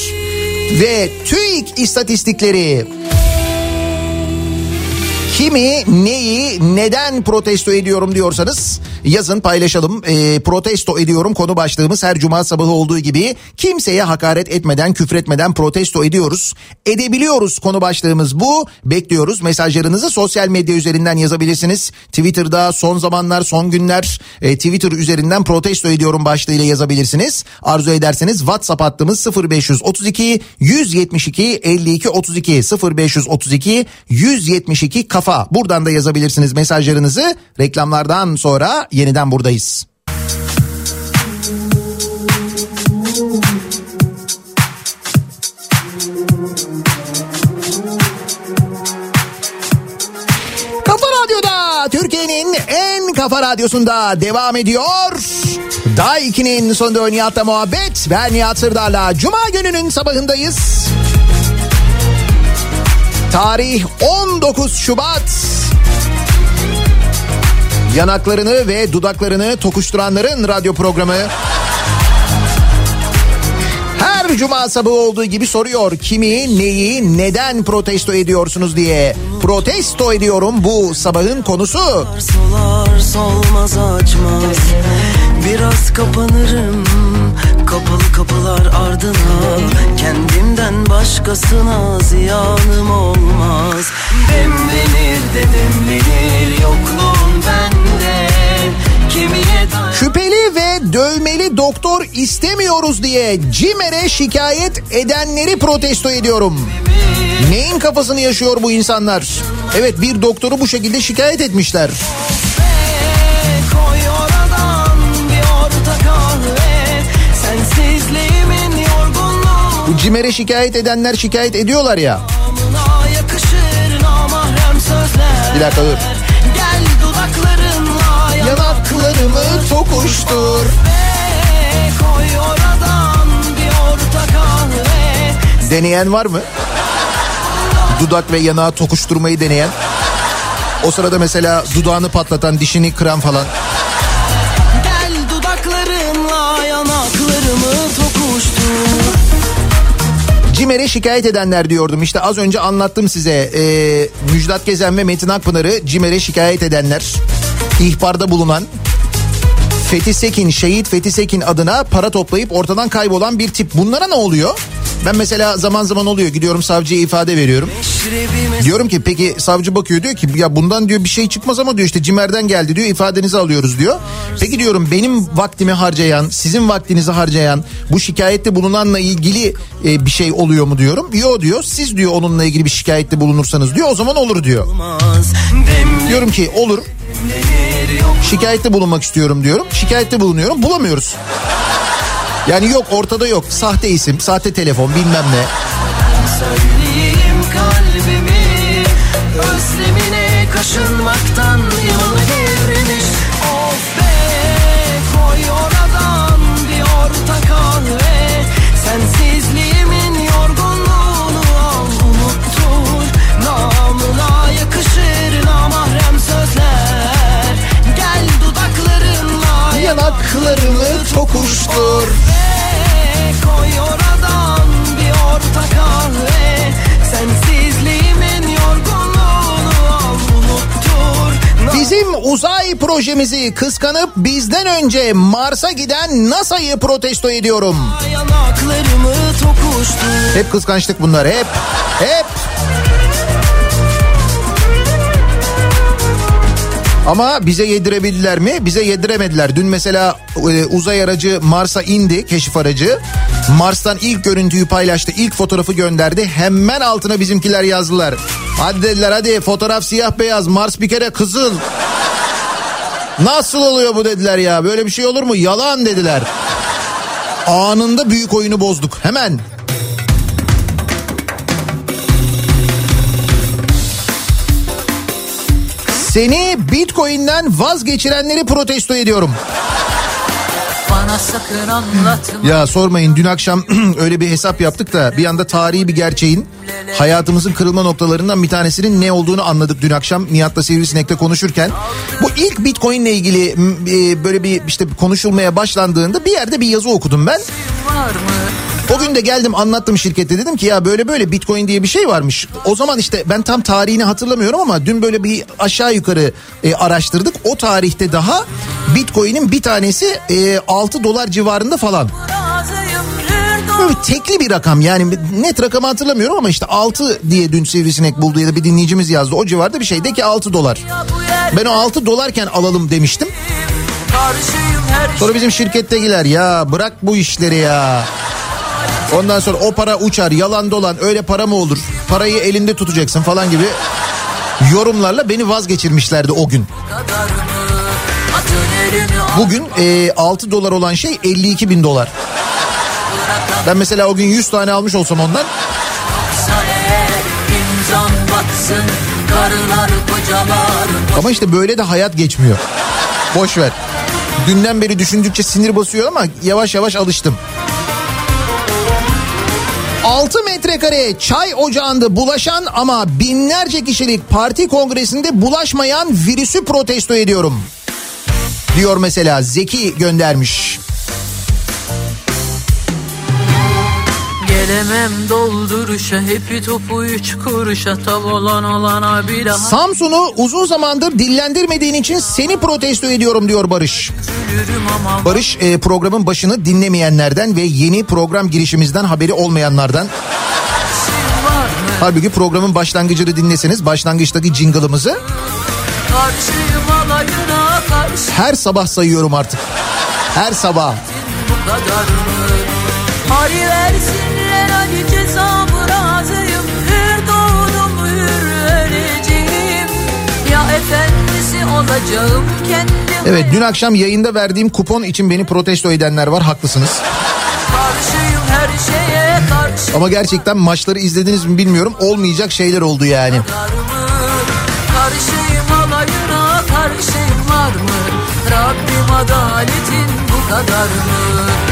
ve TÜİK istatistikleri Kimi, neyi, neden protesto ediyorum diyorsanız yazın paylaşalım. E, protesto ediyorum konu başlığımız her cuma sabahı olduğu gibi kimseye hakaret etmeden, küfretmeden protesto ediyoruz. Edebiliyoruz konu başlığımız bu. Bekliyoruz mesajlarınızı sosyal medya üzerinden yazabilirsiniz. Twitter'da son zamanlar, son günler e, Twitter üzerinden protesto ediyorum başlığıyla yazabilirsiniz. Arzu ederseniz WhatsApp hattımız 0532 172 52 32 0532 172 kafa. Buradan da yazabilirsiniz mesajlarınızı. Reklamlardan sonra yeniden buradayız. Kafa Radyo'da Türkiye'nin en kafa radyosunda devam ediyor. Daha 2'nin sonunda Nihat'la muhabbet. Ben Nihat Sırdar'la Cuma gününün sabahındayız. Tarih 19 Şubat. Yanaklarını ve dudaklarını tokuşturanların radyo programı. Her cuma sabahı olduğu gibi soruyor kimi, neyi, neden protesto ediyorsunuz diye. Protesto ediyorum bu sabahın konusu. Solar solmaz açmaz Biraz kapanırım Kapalı kapılar ardına Kendimden başkasına ziyanım olmaz Demlenir de demlenir yokluğun bende Şüpheli ve dövmeli doktor istemiyoruz diye CİMER'e şikayet edenleri protesto ediyorum. Neyin kafasını yaşıyor bu insanlar? Evet bir doktoru bu şekilde şikayet etmişler. CİMER'e şikayet edenler şikayet ediyorlar ya. Bir dakika dur. Gel dudaklarınla Yanaklarımı tokuştur. Ve koy oradan bir orta kahve Deneyen var mı? Dudak ve yanağı tokuşturmayı deneyen. O sırada mesela dudağını patlatan, dişini kıran falan. CİMER'e şikayet edenler diyordum. İşte az önce anlattım size. Ee, Müjdat Gezen ve Metin Akpınar'ı CİMER'e şikayet edenler. ihbarda bulunan Fethi Sekin, şehit Fethi Sekin adına para toplayıp ortadan kaybolan bir tip. Bunlara ne oluyor? Ben mesela zaman zaman oluyor gidiyorum savcıya ifade veriyorum. Diyorum ki peki savcı bakıyor diyor ki ya bundan diyor bir şey çıkmaz ama diyor işte cimerden geldi diyor ifadenizi alıyoruz diyor. Peki diyorum benim vaktimi harcayan sizin vaktinizi harcayan bu şikayette bulunanla ilgili e, bir şey oluyor mu diyorum. Yo diyor siz diyor onunla ilgili bir şikayette bulunursanız diyor o zaman olur diyor. Diyorum ki olur şikayette bulunmak istiyorum diyorum. Şikayette bulunuyorum bulamıyoruz. Yani yok ortada yok sahte isim sahte telefon bilmem ne. Kalbimi Özlemine kaşınmaktan yanı tokuştur. Koy oradan bir orta kahve Sensizliğimin yorgunluğunu al unuttur Bizim uzay projemizi kıskanıp bizden önce Mars'a giden NASA'yı protesto ediyorum. Hep kıskançlık bunlar hep. Hep. Ama bize yedirebildiler mi? Bize yediremediler. Dün mesela e, uzay aracı Mars'a indi, keşif aracı. Mars'tan ilk görüntüyü paylaştı, ilk fotoğrafı gönderdi. Hemen altına bizimkiler yazdılar. Hadi dediler hadi fotoğraf siyah beyaz, Mars bir kere kızıl. Nasıl oluyor bu dediler ya. Böyle bir şey olur mu? Yalan dediler. Anında büyük oyunu bozduk. Hemen. Seni Bitcoin'den vazgeçirenleri protesto ediyorum. Ya sormayın dün akşam öyle bir hesap yaptık da bir anda tarihi bir gerçeğin hayatımızın kırılma noktalarından bir tanesinin ne olduğunu anladık dün akşam Nihat'la Sivrisinek'te konuşurken. Bu ilk Bitcoin'le ilgili e, böyle bir işte konuşulmaya başlandığında bir yerde bir yazı okudum ben. O gün de geldim anlattım şirkette dedim ki ya böyle böyle bitcoin diye bir şey varmış. O zaman işte ben tam tarihini hatırlamıyorum ama dün böyle bir aşağı yukarı e, araştırdık. O tarihte daha bitcoin'in bir tanesi e, 6 dolar civarında falan. Böyle tekli bir rakam yani net rakamı hatırlamıyorum ama işte 6 diye dün sivrisinek buldu ya da bir dinleyicimiz yazdı. O civarda bir şey de ki 6 dolar. Ben o 6 dolarken alalım demiştim. Sonra bizim şirkettekiler ya bırak bu işleri ya. Ondan sonra o para uçar yalan dolan öyle para mı olur? Parayı elinde tutacaksın falan gibi yorumlarla beni vazgeçirmişlerdi o gün. Bugün e, 6 dolar olan şey 52 bin dolar. Ben mesela o gün 100 tane almış olsam ondan ama işte böyle de hayat geçmiyor. Boş ver. Dünden beri düşündükçe sinir basıyor ama yavaş yavaş alıştım. 6 metrekare çay ocağında bulaşan ama binlerce kişilik parti kongresinde bulaşmayan virüsü protesto ediyorum. Diyor mesela Zeki göndermiş. Gelemem dolduruşa hepi topu üç kuruşa tav olan olana bir daha Samsun'u uzun zamandır dillendirmediğin için seni protesto ediyorum diyor Barış. Barış e, programın başını dinlemeyenlerden ve yeni program girişimizden haberi olmayanlardan. Halbuki programın başlangıcını dinleseniz başlangıçtaki jingle'ımızı Her sabah sayıyorum artık. Her sabah. bu kadar mı? Hadi versinler Evet dün akşam yayında verdiğim kupon için beni protesto edenler var haklısınız. Ama gerçekten maçları izlediniz mi bilmiyorum olmayacak şeyler oldu yani. Karşıyım alayına karşıyım var mı? Rabbim adaletin bu kadar mı?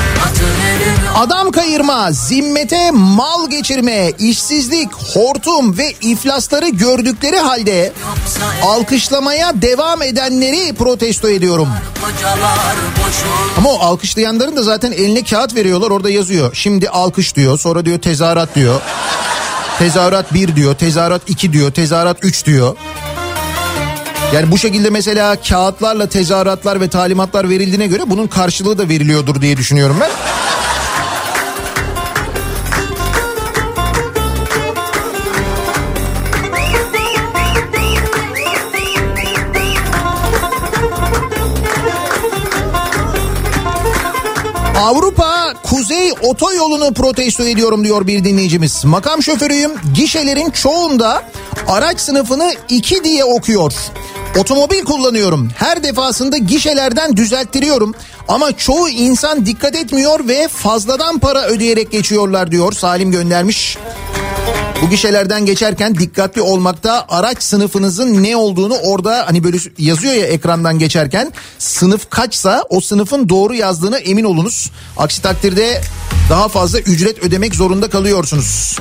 Adam kayırma, zimmete mal geçirme, işsizlik, hortum ve iflasları gördükleri halde alkışlamaya devam edenleri protesto ediyorum. Ama o alkışlayanların da zaten eline kağıt veriyorlar orada yazıyor. Şimdi alkış diyor sonra diyor tezahürat diyor. Tezahürat 1 diyor, tezahürat 2 diyor, tezahürat 3 diyor. Yani bu şekilde mesela kağıtlarla tezahüratlar ve talimatlar verildiğine göre bunun karşılığı da veriliyordur diye düşünüyorum ben. Avrupa Kuzey Otoyolu'nu protesto ediyorum diyor bir dinleyicimiz. Makam şoförüyüm. Gişelerin çoğunda araç sınıfını 2 diye okuyor. Otomobil kullanıyorum. Her defasında gişelerden düzelttiriyorum. Ama çoğu insan dikkat etmiyor ve fazladan para ödeyerek geçiyorlar diyor. Salim göndermiş. Bu gişelerden geçerken dikkatli olmakta araç sınıfınızın ne olduğunu orada hani böyle yazıyor ya ekrandan geçerken sınıf kaçsa o sınıfın doğru yazdığına emin olunuz. Aksi takdirde daha fazla ücret ödemek zorunda kalıyorsunuz.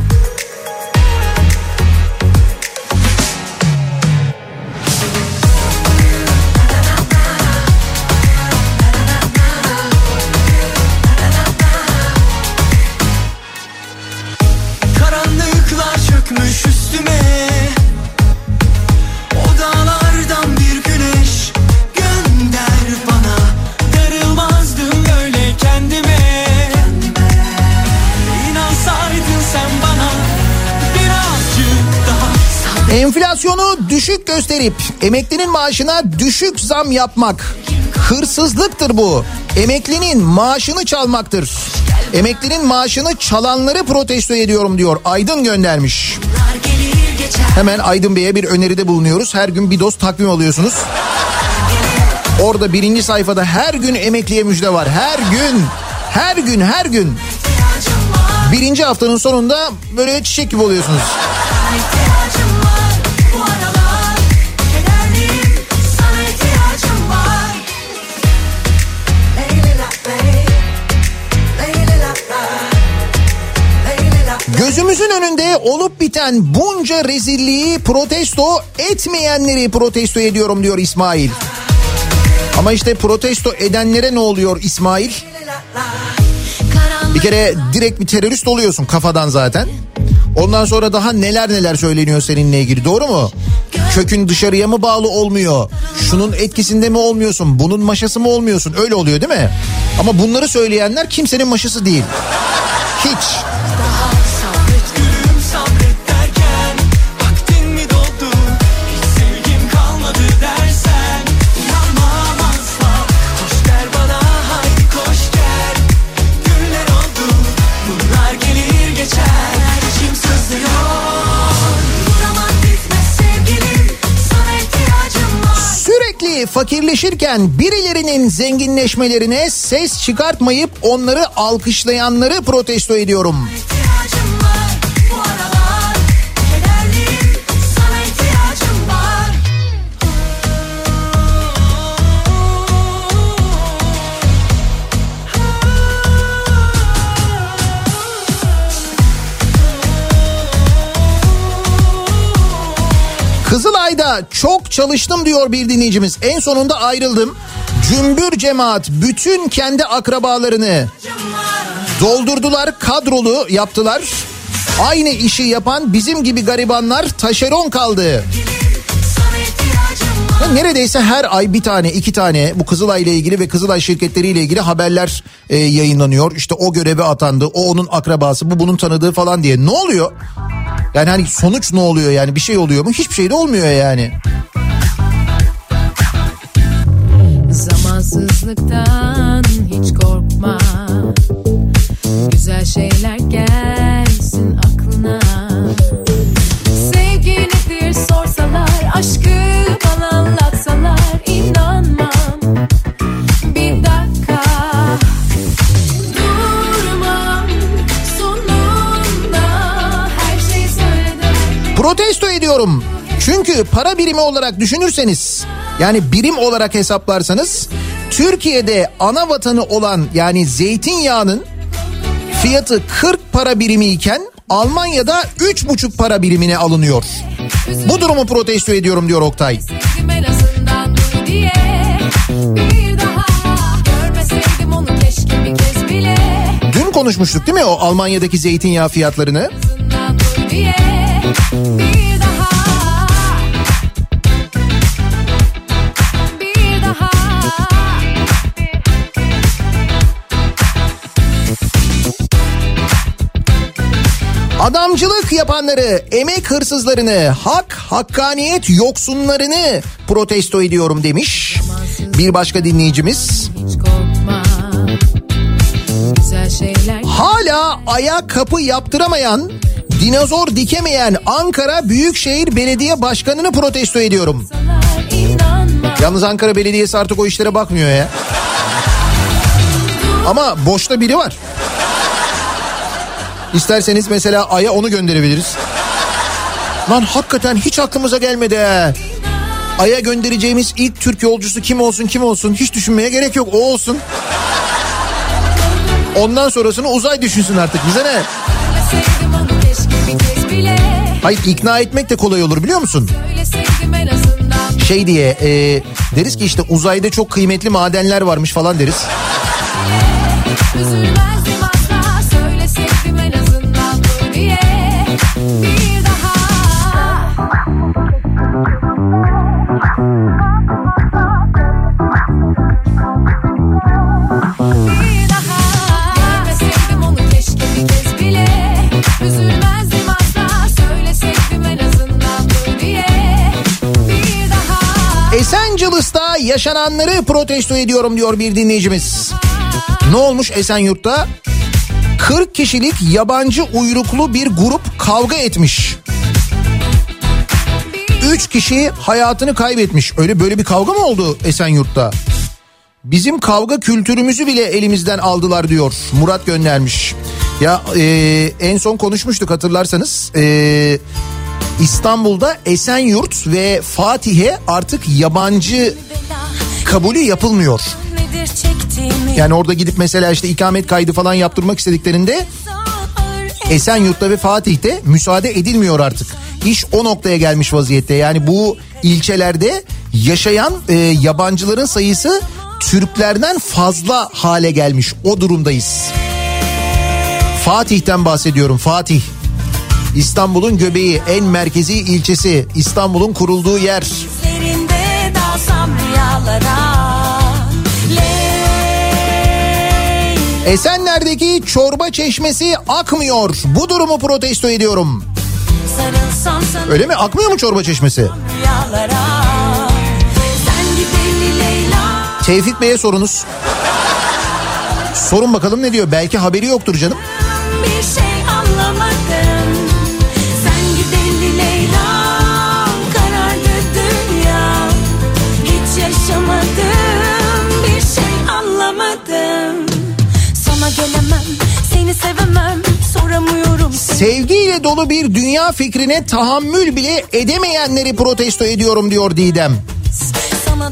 Enflasyonu düşük gösterip emeklinin maaşına düşük zam yapmak hırsızlıktır bu. Emeklinin maaşını çalmaktır. Emeklinin maaşını çalanları protesto ediyorum diyor. Aydın göndermiş. Hemen Aydın Bey'e bir öneride bulunuyoruz. Her gün bir doz takvim alıyorsunuz. Orada birinci sayfada her gün emekliye müjde var. Her gün, her gün, her gün. Birinci haftanın sonunda böyle çiçek gibi oluyorsunuz. Gözümüzün önünde olup biten bunca rezilliği protesto etmeyenleri protesto ediyorum diyor İsmail. Ama işte protesto edenlere ne oluyor İsmail? Bir kere direkt bir terörist oluyorsun kafadan zaten. Ondan sonra daha neler neler söyleniyor seninle ilgili doğru mu? Kökün dışarıya mı bağlı olmuyor? Şunun etkisinde mi olmuyorsun? Bunun maşası mı olmuyorsun? Öyle oluyor değil mi? Ama bunları söyleyenler kimsenin maşası değil. Hiç. Fakirleşirken birilerinin zenginleşmelerine ses çıkartmayıp onları alkışlayanları protesto ediyorum. İhtiyacım Çok çalıştım diyor bir dinleyicimiz. En sonunda ayrıldım. Cümbür cemaat bütün kendi akrabalarını doldurdular, kadrolu yaptılar. Aynı işi yapan bizim gibi garibanlar taşeron kaldı. Ya neredeyse her ay bir tane iki tane bu Kızılay ile ilgili ve Kızılay şirketleriyle ilgili haberler e, yayınlanıyor. İşte o göreve atandı, o onun akrabası, bu bunun tanıdığı falan diye. Ne oluyor? Yani hani sonuç ne oluyor yani bir şey oluyor mu? Hiçbir şey de olmuyor yani. Vefasızlıktan hiç korkma Güzel şeyler gelsin aklına Sevgi nedir sorsalar Aşkı Protesto ediyorum. Çünkü para birimi olarak düşünürseniz yani birim olarak hesaplarsanız Türkiye'de ana vatanı olan yani zeytinyağının fiyatı 40 para birimi iken Almanya'da 3,5 para birimine alınıyor. Bu durumu protesto ediyorum diyor Oktay. Dün konuşmuştuk değil mi o Almanya'daki zeytinyağı fiyatlarını? diye Adamcılık yapanları, emek hırsızlarını, hak, hakkaniyet yoksunlarını protesto ediyorum demiş. Bir başka dinleyicimiz. Hala aya kapı yaptıramayan, dinozor dikemeyen Ankara Büyükşehir Belediye Başkanı'nı protesto ediyorum. Yalnız Ankara Belediyesi artık o işlere bakmıyor ya. Ama boşta biri var. İsterseniz mesela Ay'a onu gönderebiliriz. Lan hakikaten hiç aklımıza gelmedi he. Ay'a göndereceğimiz ilk Türk yolcusu kim olsun kim olsun hiç düşünmeye gerek yok o olsun. Ondan sonrasını uzay düşünsün artık bize ne? Hayır ikna etmek de kolay olur biliyor musun? Şey diye e, deriz ki işte uzayda çok kıymetli madenler varmış falan deriz. Üzülmezdim yaşananları protesto ediyorum diyor bir dinleyicimiz. Ne olmuş Esenyurt'ta? 40 kişilik yabancı uyruklu bir grup kavga etmiş. 3 kişi hayatını kaybetmiş. Öyle böyle bir kavga mı oldu Esenyurt'ta? Bizim kavga kültürümüzü bile elimizden aldılar diyor. Murat göndermiş. Ya e, en son konuşmuştuk hatırlarsanız. E, İstanbul'da Esenyurt ve Fatih'e artık yabancı kabulü yapılmıyor. Yani orada gidip mesela işte ikamet kaydı falan yaptırmak istediklerinde Esenyurt'ta ve Fatih'te müsaade edilmiyor artık. İş o noktaya gelmiş vaziyette. Yani bu ilçelerde yaşayan e, yabancıların sayısı Türklerden fazla hale gelmiş. O durumdayız. Fatih'ten bahsediyorum. Fatih. İstanbul'un göbeği, en merkezi ilçesi, İstanbul'un kurulduğu yer. Esenler'deki çorba çeşmesi akmıyor. Bu durumu protesto ediyorum. Öyle mi? Akmıyor mu çorba çeşmesi? Tevfik Bey'e sorunuz. Sorun bakalım ne diyor? Belki haberi yoktur canım. Sevgiyle dolu bir dünya fikrine tahammül bile edemeyenleri protesto ediyorum diyor Didem.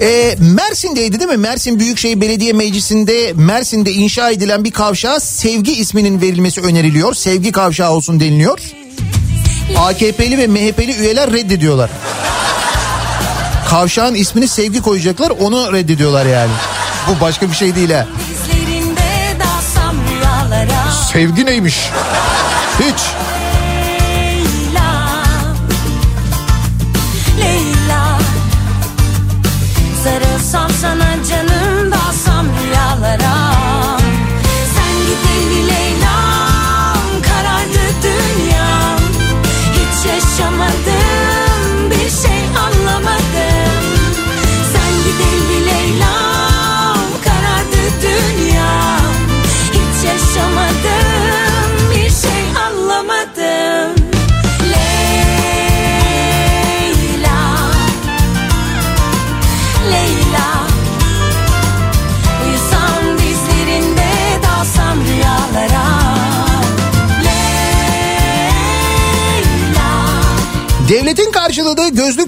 Ee, Mersin'deydi değil mi? Mersin Büyükşehir Belediye Meclisi'nde Mersin'de inşa edilen bir kavşağa sevgi isminin verilmesi öneriliyor. Sevgi kavşağı olsun deniliyor. AKP'li ve MHP'li üyeler reddediyorlar. Kavşağın ismini sevgi koyacaklar onu reddediyorlar yani. Bu başka bir şey değil ha. Sevgi neymiş? Hiç.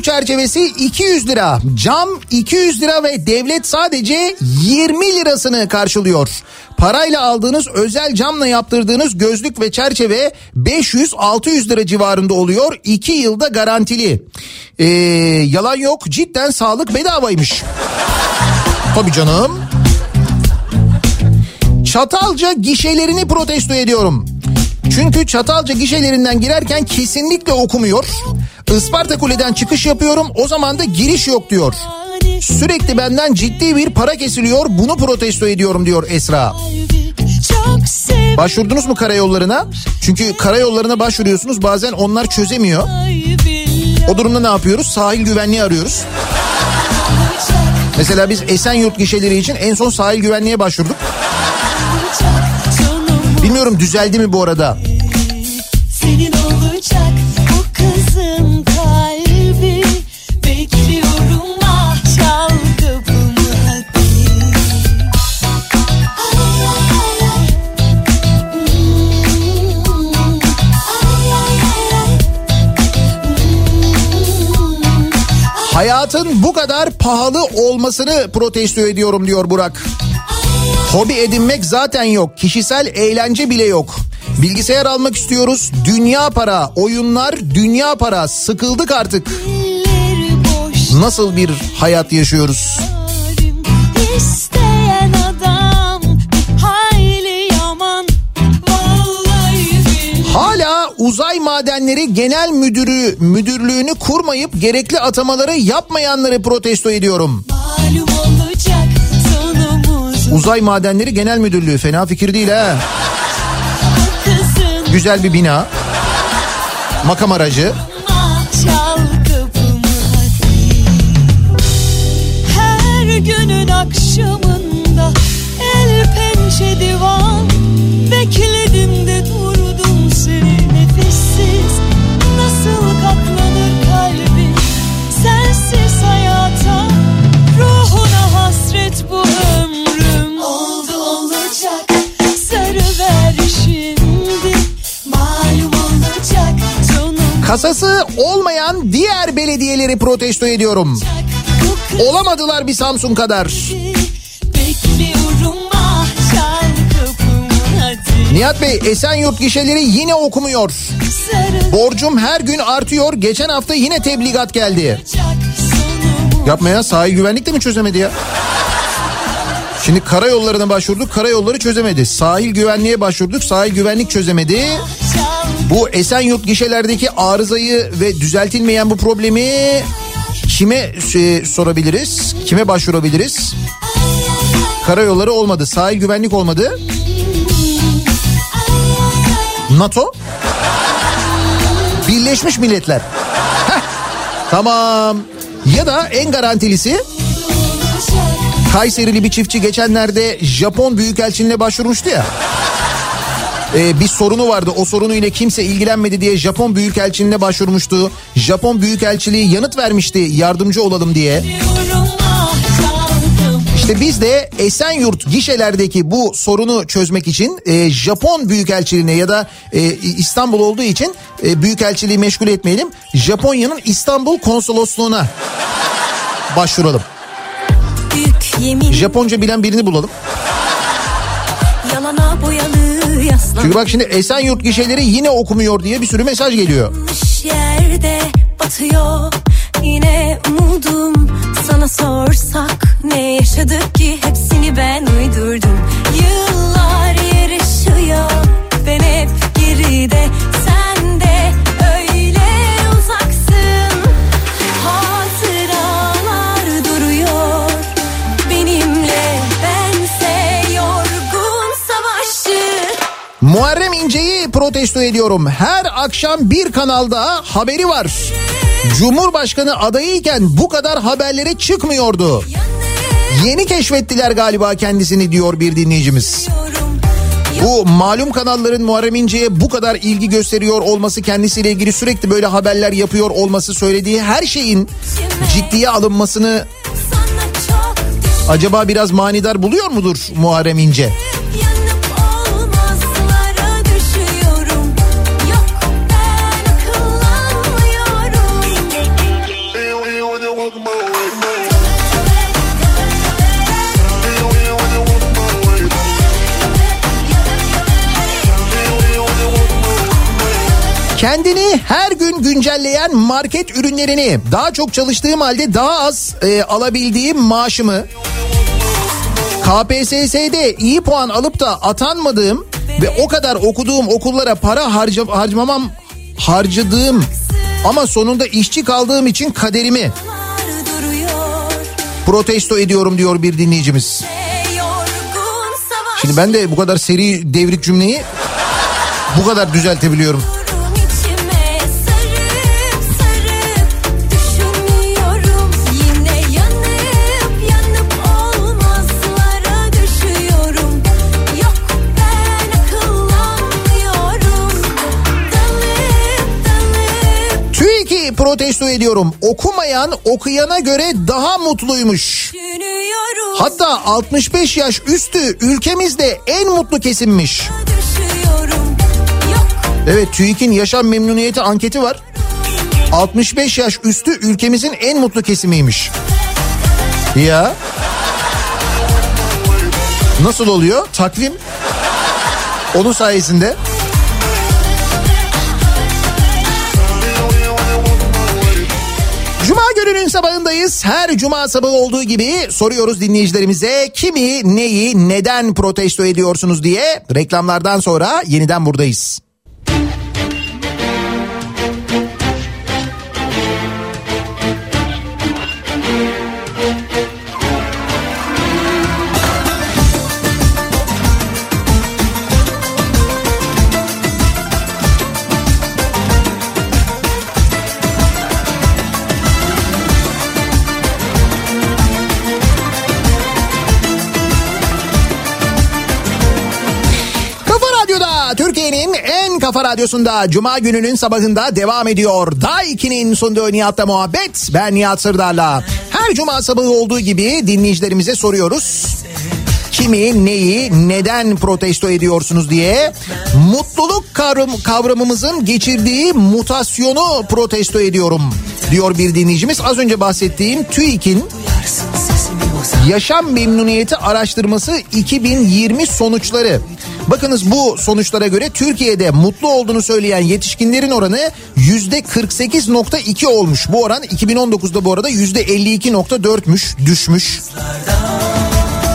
Çerçevesi 200 lira. Cam 200 lira ve devlet sadece 20 lirasını karşılıyor. Parayla aldığınız özel camla yaptırdığınız gözlük ve çerçeve 500-600 lira civarında oluyor. 2 yılda garantili. Ee, yalan yok cidden sağlık bedavaymış. Tabii canım. Çatalca gişelerini protesto ediyorum. Çünkü Çatalca gişelerinden girerken kesinlikle okumuyor. Isparta Kule'den çıkış yapıyorum o zaman da giriş yok diyor. Sürekli benden ciddi bir para kesiliyor bunu protesto ediyorum diyor Esra. Başvurdunuz mu karayollarına? Çünkü karayollarına başvuruyorsunuz bazen onlar çözemiyor. O durumda ne yapıyoruz? Sahil güvenliği arıyoruz. Mesela biz Esenyurt gişeleri için en son sahil güvenliğe başvurduk. Bilmiyorum düzeldi mi bu arada? Hayatın bu kadar pahalı olmasını protesto ediyorum diyor Burak. Hobi edinmek zaten yok. Kişisel eğlence bile yok. Bilgisayar almak istiyoruz. Dünya para, oyunlar dünya para. Sıkıldık artık. Nasıl bir hayat yaşıyoruz? yarim. Hala uzay madenleri genel müdürü müdürlüğünü kurmayıp gerekli atamaları yapmayanları protesto ediyorum. Uzay madenleri genel müdürlüğü fena fikir değil ha. Güzel bir bina. Makam aracı. Kasası olmayan diğer belediyeleri protesto ediyorum. Olamadılar bir Samsun kadar. Ah Nihat Bey Esenyurt gişeleri yine okumuyor. Borcum her gün artıyor. Geçen hafta yine tebligat geldi. Yapma ya sahil güvenlik de mi çözemedi ya? Şimdi karayollarına başvurduk karayolları çözemedi. Sahil güvenliğe başvurduk sahil güvenlik çözemedi. Bu Esenyurt gişelerdeki arızayı ve düzeltilmeyen bu problemi kime e, sorabiliriz? Kime başvurabiliriz? Karayolları olmadı, sahil güvenlik olmadı. NATO? Birleşmiş Milletler. Tamam. Ya da en garantilisi Kayserili bir çiftçi geçenlerde Japon Büyükelçiliğine başvurmuştu ya. Ee, bir sorunu vardı. O sorunuyla kimse ilgilenmedi diye Japon Büyükelçiliğine başvurmuştu. Japon Büyükelçiliği yanıt vermişti yardımcı olalım diye. İşte biz de Esenyurt gişelerdeki bu sorunu çözmek için e, Japon Büyükelçiliğine ya da e, İstanbul olduğu için e, Büyükelçiliği meşgul etmeyelim. Japonya'nın İstanbul Konsolosluğuna başvuralım. Japonca bilen birini bulalım. Çünkü bak şimdi Esenyurt gişeleri yine okumuyor diye bir sürü mesaj geliyor. yerde batıyor. Yine umudum. Sana sorsak ne yaşadık ki? Hepsini ben uydurdum. Yıllar yarışıyor. Ben hep geride Muharrem İnce'yi protesto ediyorum. Her akşam bir kanalda haberi var. Cumhurbaşkanı adayıyken bu kadar haberlere çıkmıyordu. Yeni keşfettiler galiba kendisini diyor bir dinleyicimiz. Bu malum kanalların Muharrem İnce'ye bu kadar ilgi gösteriyor olması kendisiyle ilgili sürekli böyle haberler yapıyor olması söylediği her şeyin ciddiye alınmasını acaba biraz manidar buluyor mudur Muharrem İnce? Kendini her gün güncelleyen market ürünlerini daha çok çalıştığım halde daha az e, alabildiğim maaşımı KPSS'de iyi puan alıp da atanmadığım ve o kadar okuduğum okullara para harca, harcamam harcadığım ama sonunda işçi kaldığım için kaderimi protesto ediyorum diyor bir dinleyicimiz. Şimdi ben de bu kadar seri devrik cümleyi bu kadar düzeltebiliyorum. TÜİK'i protesto ediyorum. Okumayan okuyana göre daha mutluymuş. Hatta 65 yaş üstü ülkemizde en mutlu kesimmiş. Evet TÜİK'in yaşam memnuniyeti anketi var. 65 yaş üstü ülkemizin en mutlu kesimiymiş. Ya. Nasıl oluyor? Takvim. Onun sayesinde. Gününün sabahındayız. Her cuma sabahı olduğu gibi soruyoruz dinleyicilerimize kimi, neyi, neden protesto ediyorsunuz diye. Reklamlardan sonra yeniden buradayız. Kafa radyosunda Cuma gününün sabahında devam ediyor. Day 2'nin sunduğu Nihat'la muhabbet. Ben Nihat Sırdar'la. Her Cuma sabahı olduğu gibi dinleyicilerimize soruyoruz. Kimi, neyi, neden protesto ediyorsunuz diye mutluluk kavram, kavramımızın geçirdiği mutasyonu protesto ediyorum diyor bir dinleyicimiz. Az önce bahsettiğim TÜİK'in Yaşam memnuniyeti araştırması 2020 sonuçları. Bakınız bu sonuçlara göre Türkiye'de mutlu olduğunu söyleyen yetişkinlerin oranı yüzde 48.2 olmuş. Bu oran 2019'da bu arada yüzde 52.4'müş düşmüş.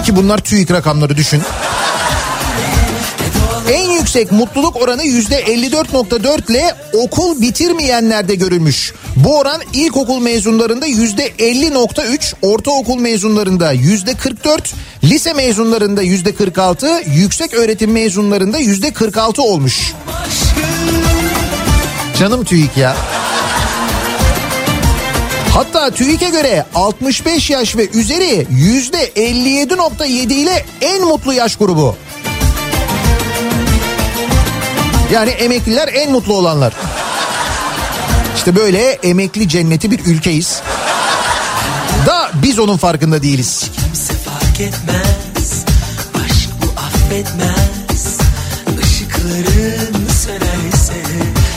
Ki bunlar TÜİK rakamları düşün. En yüksek mutluluk oranı yüzde 54.4 ile okul bitirmeyenlerde görülmüş. Bu oran ilkokul mezunlarında yüzde 50.3, ortaokul mezunlarında yüzde 44, lise mezunlarında yüzde 46, yüksek öğretim mezunlarında yüzde 46 olmuş. Canım TÜİK ya. Hatta TÜİK'e göre 65 yaş ve üzeri yüzde 57.7 ile en mutlu yaş grubu. Yani emekliler en mutlu olanlar. İşte böyle emekli cenneti bir ülkeyiz. Da biz onun farkında değiliz. Kimse fark etmez Aşk bu affetmez Işıkların sönerse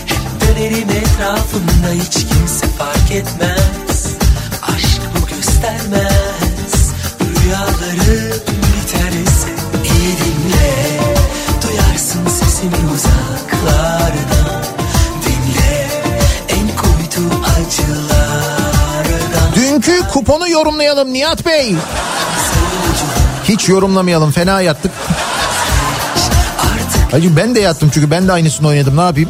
Hep dönerim etrafında Hiç kimse fark etmez yorumlayalım Nihat Bey. Hiç yorumlamayalım fena yattık. Hacı ben de yattım çünkü ben de aynısını oynadım ne yapayım?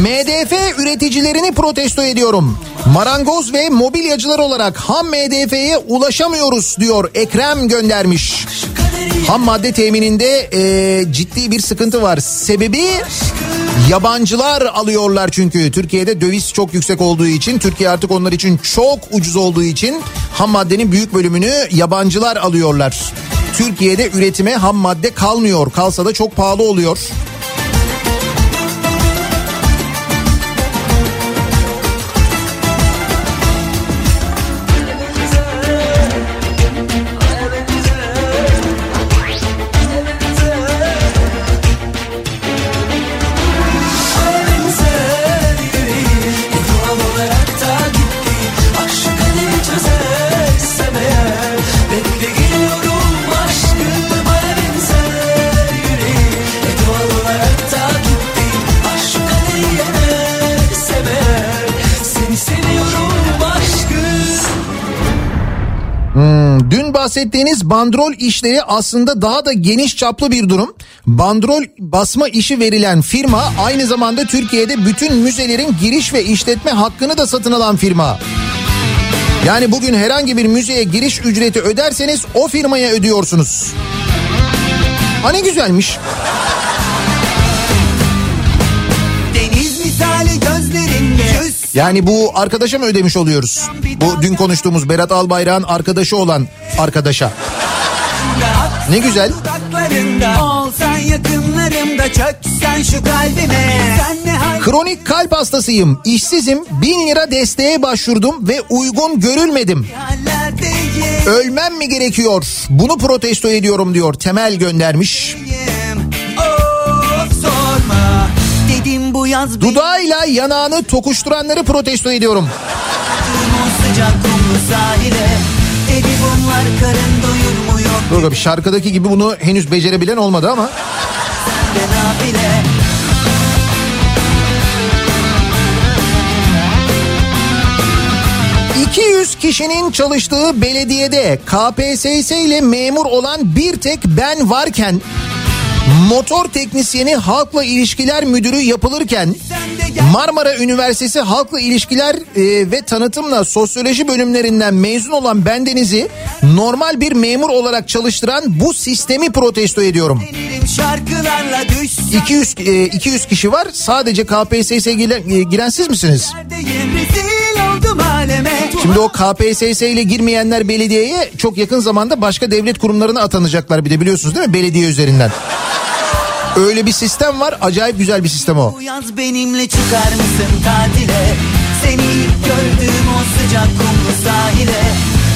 MDF üreticilerini protesto ediyorum. Marangoz ve mobilyacılar olarak ham MDF'ye ulaşamıyoruz diyor Ekrem göndermiş. Ham madde temininde e, ciddi bir sıkıntı var. Sebebi yabancılar alıyorlar çünkü. Türkiye'de döviz çok yüksek olduğu için, Türkiye artık onlar için çok ucuz olduğu için ham maddenin büyük bölümünü yabancılar alıyorlar. Türkiye'de üretime ham madde kalmıyor. Kalsa da çok pahalı oluyor. Bahsettiğiniz bandrol işleri aslında daha da geniş çaplı bir durum. Bandrol basma işi verilen firma aynı zamanda Türkiye'de bütün müzelerin giriş ve işletme hakkını da satın alan firma. Yani bugün herhangi bir müzeye giriş ücreti öderseniz o firmaya ödüyorsunuz. Ha ne güzelmiş. Yani bu arkadaşa mı ödemiş oluyoruz? Bu dün konuştuğumuz Berat Albayrak'ın arkadaşı olan arkadaşa. Ne güzel. yakınlarımda çöksen şu kalbime Kronik kalp hastasıyım, işsizim, bin lira desteğe başvurdum ve uygun görülmedim. Ölmem mi gerekiyor? Bunu protesto ediyorum diyor. Temel göndermiş. Of bu yaz Dudağıyla yanağını tokuşturanları protesto ediyorum. Dur bakalım, şarkıdaki gibi bunu henüz becerebilen olmadı ama. sende nafile 200 kişinin çalıştığı belediyede KPSS ile memur olan bir tek ben varken motor teknisyeni halkla ilişkiler müdürü yapılırken Marmara Üniversitesi Halkla İlişkiler e, ve Tanıtımla Sosyoloji bölümlerinden mezun olan bendenizi normal bir memur olarak çalıştıran bu sistemi protesto ediyorum. Denirim şarkılarla düşsem 200 e, 200 kişi var. Sadece KPSS'ye giren, e, giren siz misiniz? Şimdi o KPSS ile girmeyenler belediyeye çok yakın zamanda başka devlet kurumlarına atanacaklar bir de biliyorsunuz değil mi? Belediye üzerinden. Öyle bir sistem var. Acayip güzel bir sistem o. Bu yaz benimle çıkar mısın tatile Seni ilk o sıcak kumlu sahile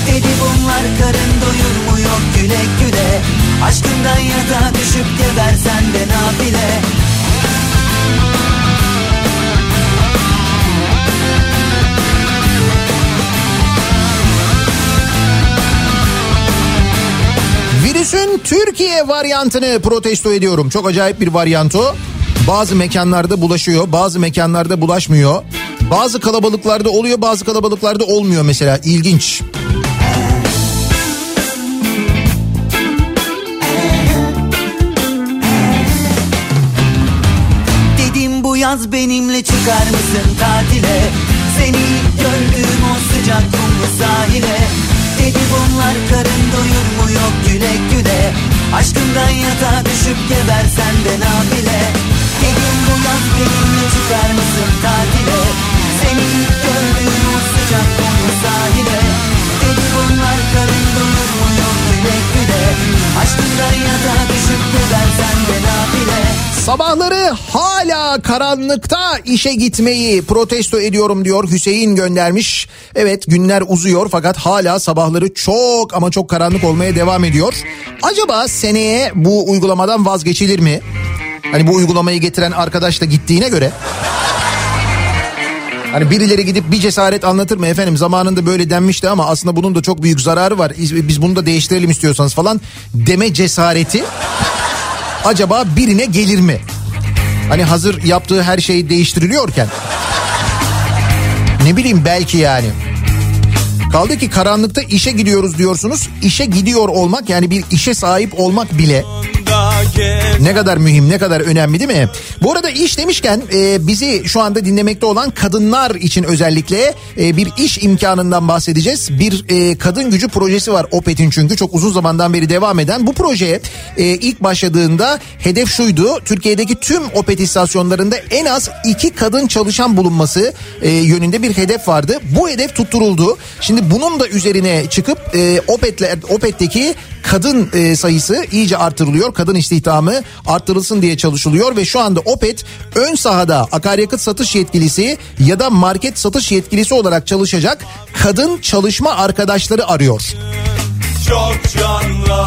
Dedi bunlar karın doyurmuyor güle güle Aşkından yatağa düşüp gebersen de nafile Virüsün Türkiye varyantını protesto ediyorum. Çok acayip bir varyant o. Bazı mekanlarda bulaşıyor, bazı mekanlarda bulaşmıyor. Bazı kalabalıklarda oluyor, bazı kalabalıklarda olmuyor mesela. İlginç. Dedim bu yaz benimle çıkar mısın tatile Seni ilk gördüğüm o sıcak kumlu sahile Dedi bunlar karın doyurmuyor güle güle. Aşkından yatağa düşüp gebersen de nafile. Dedim bu yaz benimle çıkar mısın tatile? Seni ilk gördüğüm o sıcak kumlu sahile. Dedi bunlar karın doyurmuyor Sabahları hala karanlıkta işe gitmeyi protesto ediyorum diyor Hüseyin göndermiş. Evet günler uzuyor fakat hala sabahları çok ama çok karanlık olmaya devam ediyor. Acaba seneye bu uygulamadan vazgeçilir mi? Hani bu uygulamayı getiren arkadaş da gittiğine göre. Hani birileri gidip bir cesaret anlatır mı efendim zamanında böyle denmişti ama aslında bunun da çok büyük zararı var. Biz bunu da değiştirelim istiyorsanız falan deme cesareti acaba birine gelir mi? Hani hazır yaptığı her şey değiştiriliyorken. Ne bileyim belki yani. Kaldı ki karanlıkta işe gidiyoruz diyorsunuz. İşe gidiyor olmak yani bir işe sahip olmak bile ne kadar mühim ne kadar önemli değil mi? Bu arada iş demişken e, bizi şu anda dinlemekte olan kadınlar için özellikle e, bir iş imkanından bahsedeceğiz. Bir e, kadın gücü projesi var Opet'in çünkü çok uzun zamandan beri devam eden. Bu projeye e, ilk başladığında hedef şuydu. Türkiye'deki tüm Opet istasyonlarında en az iki kadın çalışan bulunması e, yönünde bir hedef vardı. Bu hedef tutturuldu. Şimdi bunun da üzerine çıkıp e, Opet'le Opet'teki kadın e, sayısı iyice artırılıyor. Kadın istihdamı arttırılsın diye çalışılıyor ve şu anda Opet ön sahada akaryakıt satış yetkilisi ya da market satış yetkilisi olarak çalışacak kadın çalışma arkadaşları arıyor.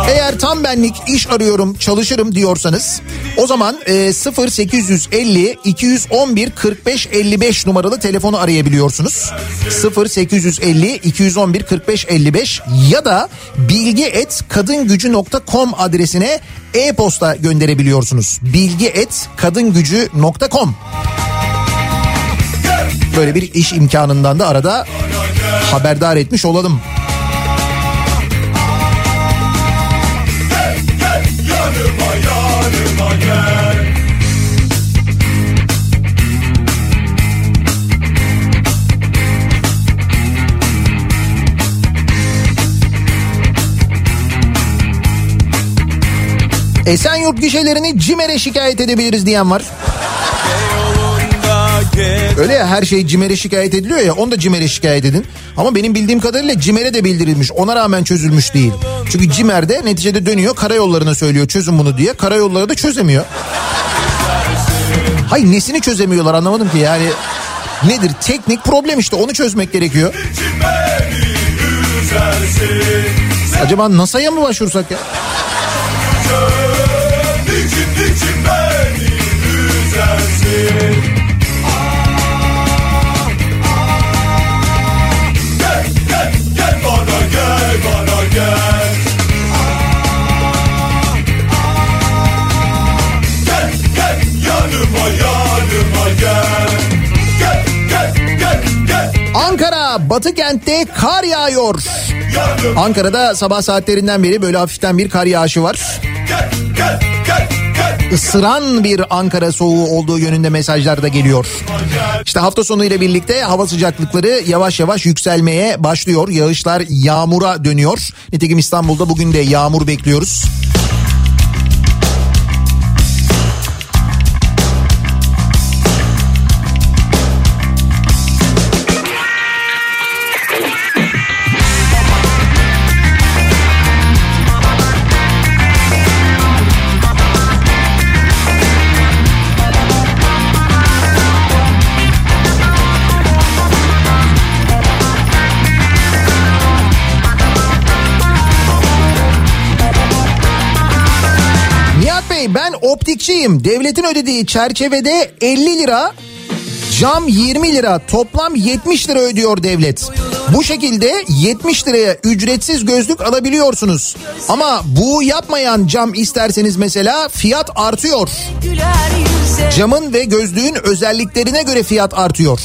Eğer tam benlik iş arıyorum çalışırım diyorsanız o zaman e, 0850 211 45 55 numaralı telefonu arayabiliyorsunuz. 0850 211 45 55 ya da bilgi et kadingücü.com adresine e-posta gönderebiliyorsunuz. Bilgi et kadingücü.com Böyle bir iş imkanından da arada haberdar etmiş olalım. Esenyurt gişelerini CİMER'e şikayet edebiliriz diyen var. Öyle ya her şey CİMER'e şikayet ediliyor ya onu da CİMER'e şikayet edin. Ama benim bildiğim kadarıyla CİMER'e de bildirilmiş ona rağmen çözülmüş değil. Çünkü CİMER'de neticede dönüyor karayollarına söylüyor çözün bunu diye. Karayolları da çözemiyor. Hayır nesini çözemiyorlar anlamadım ki yani. Nedir teknik problem işte onu çözmek gerekiyor. Acaba NASA'ya mı başvursak ya? Niçin niçin beni üzersin Ankara Batı kentte kar yağıyor. Ankara'da sabah saatlerinden beri böyle hafiften bir kar yağışı var. Isıran bir Ankara soğuğu olduğu yönünde mesajlar da geliyor. İşte hafta sonu ile birlikte hava sıcaklıkları yavaş yavaş yükselmeye başlıyor. Yağışlar yağmura dönüyor. Nitekim İstanbul'da bugün de yağmur bekliyoruz. Ben optikçiyim. Devletin ödediği çerçevede 50 lira Cam 20 lira toplam 70 lira ödüyor devlet. Bu şekilde 70 liraya ücretsiz gözlük alabiliyorsunuz. Ama bu yapmayan cam isterseniz mesela fiyat artıyor. Camın ve gözlüğün özelliklerine göre fiyat artıyor.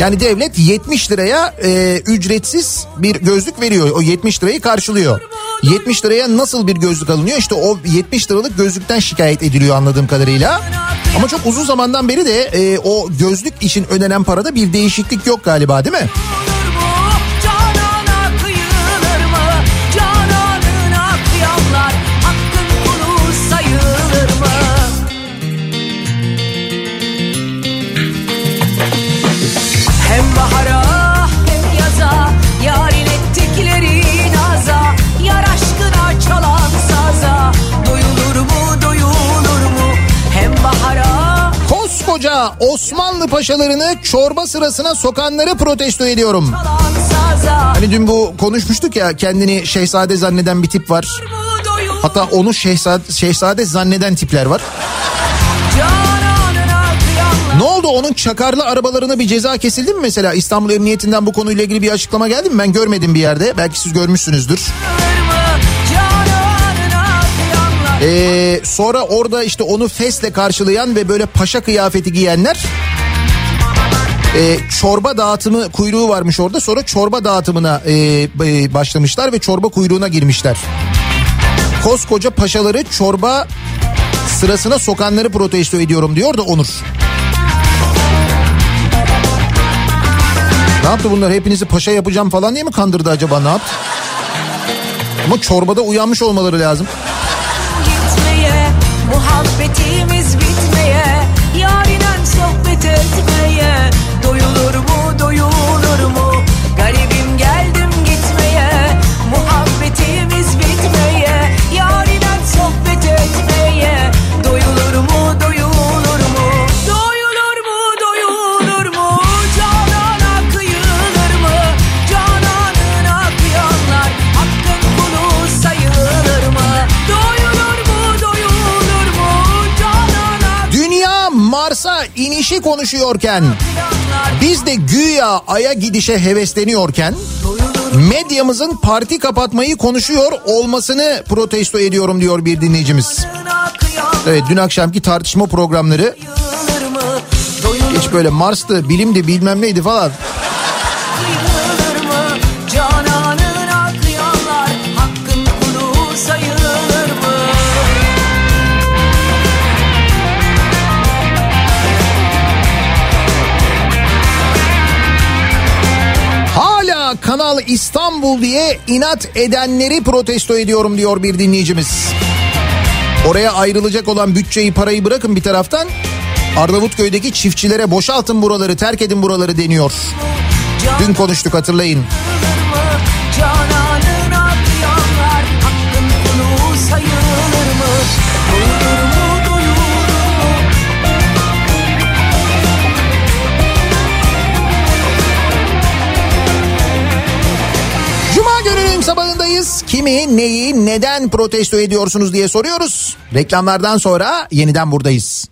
Yani devlet 70 liraya e, ücretsiz bir gözlük veriyor. O 70 lirayı karşılıyor. 70 liraya nasıl bir gözlük alınıyor? İşte o 70 liralık gözlükten şikayet ediliyor anladığım kadarıyla. Ama çok uzun zamandan beri de e, o gözlük için ödenen parada bir değişiklik yok galiba değil mi? Koskoca Osmanlı paşalarını çorba sırasına sokanları protesto ediyorum. Hani dün bu konuşmuştuk ya kendini şehzade zanneden bir tip var. Hatta onu şehzade, şehzade zanneden tipler var. Ne oldu onun çakarlı arabalarına bir ceza kesildi mi mesela? İstanbul Emniyetinden bu konuyla ilgili bir açıklama geldi mi? Ben görmedim bir yerde. Belki siz görmüşsünüzdür. Ee, sonra orada işte onu fesle karşılayan ve böyle paşa kıyafeti giyenler e, çorba dağıtımı kuyruğu varmış orada. Sonra çorba dağıtımına e, e, başlamışlar ve çorba kuyruğuna girmişler. Koskoca paşaları çorba sırasına sokanları protesto ediyorum diyor da Onur. Ne yaptı bunlar hepinizi paşa yapacağım falan diye mi kandırdı acaba ne yaptı? Ama çorbada uyanmış olmaları lazım. Gitmeye konuşuyorken biz de güya Ay'a gidişe hevesleniyorken medyamızın parti kapatmayı konuşuyor olmasını protesto ediyorum diyor bir dinleyicimiz. Evet dün akşamki tartışma programları hiç böyle Mars'tı bilimdi bilmem neydi falan. Kanal İstanbul diye inat edenleri protesto ediyorum diyor bir dinleyicimiz. Oraya ayrılacak olan bütçeyi parayı bırakın bir taraftan. Arnavutköy'deki çiftçilere boşaltın buraları terk edin buraları deniyor. Dün konuştuk hatırlayın. Kimi, neyi, neden protesto ediyorsunuz diye soruyoruz. Reklamlardan sonra yeniden buradayız.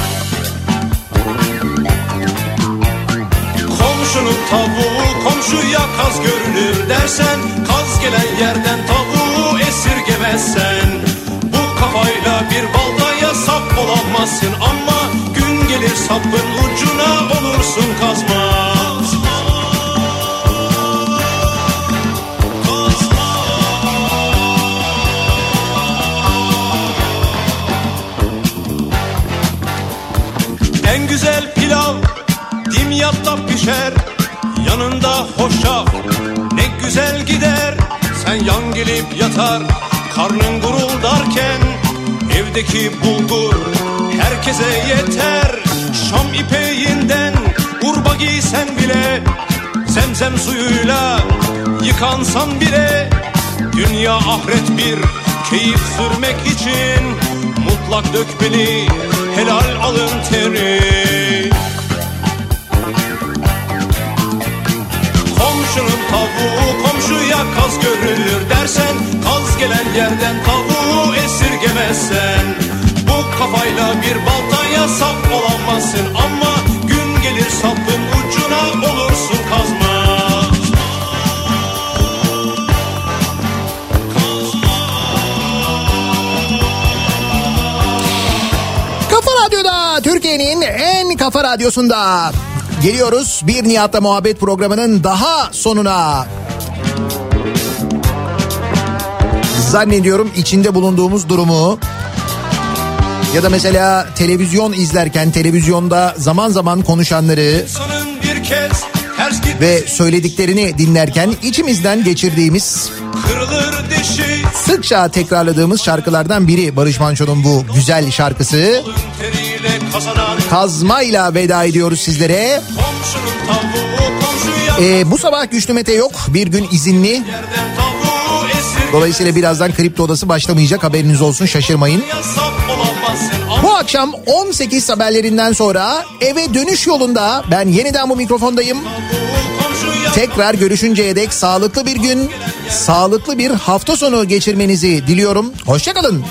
Komşunun tavuğu komşuya kaz görünür dersen Kaz gelen yerden tavuğu esirgemezsen. Bu kafayla bir baltaya sap olamazsın Ama gün gelir sapın ucuna olursun kazma dimyatta pişer Yanında hoşaf ne güzel gider. Sen yan gelip yatar karnın guruldarken. Evdeki bulgur herkese yeter. Şam ipeğinden urba giysen bile Zemzem suyuyla yıkansan bile. Dünya ahiret bir keyif sürmek için Mutlak dökmeli helal alın teri Komşunun tavuğu komşuya kaz görülür dersen Kaz gelen yerden tavuğu esirgemezsen. Bu kafayla bir baltaya sap olamazsın Ama gün gelir sapın ucuna olursun kazma. Kafa Radyo'da Türkiye'nin en kafa radyosunda geliyoruz. Bir Nihat'la muhabbet programının daha sonuna. Zannediyorum içinde bulunduğumuz durumu ya da mesela televizyon izlerken televizyonda zaman zaman konuşanları ve söylediklerini dinlerken içimizden geçirdiğimiz sıkça tekrarladığımız şarkılardan biri Barış Manço'nun bu güzel şarkısı. Kazmayla veda ediyoruz sizlere. Ee, bu sabah güçlü Mete yok. Bir gün izinli. Dolayısıyla birazdan kripto odası başlamayacak haberiniz olsun şaşırmayın. Bu akşam 18 haberlerinden sonra eve dönüş yolunda ben yeniden bu mikrofondayım. Tekrar görüşünceye dek sağlıklı bir gün, sağlıklı bir hafta sonu geçirmenizi diliyorum. Hoşçakalın.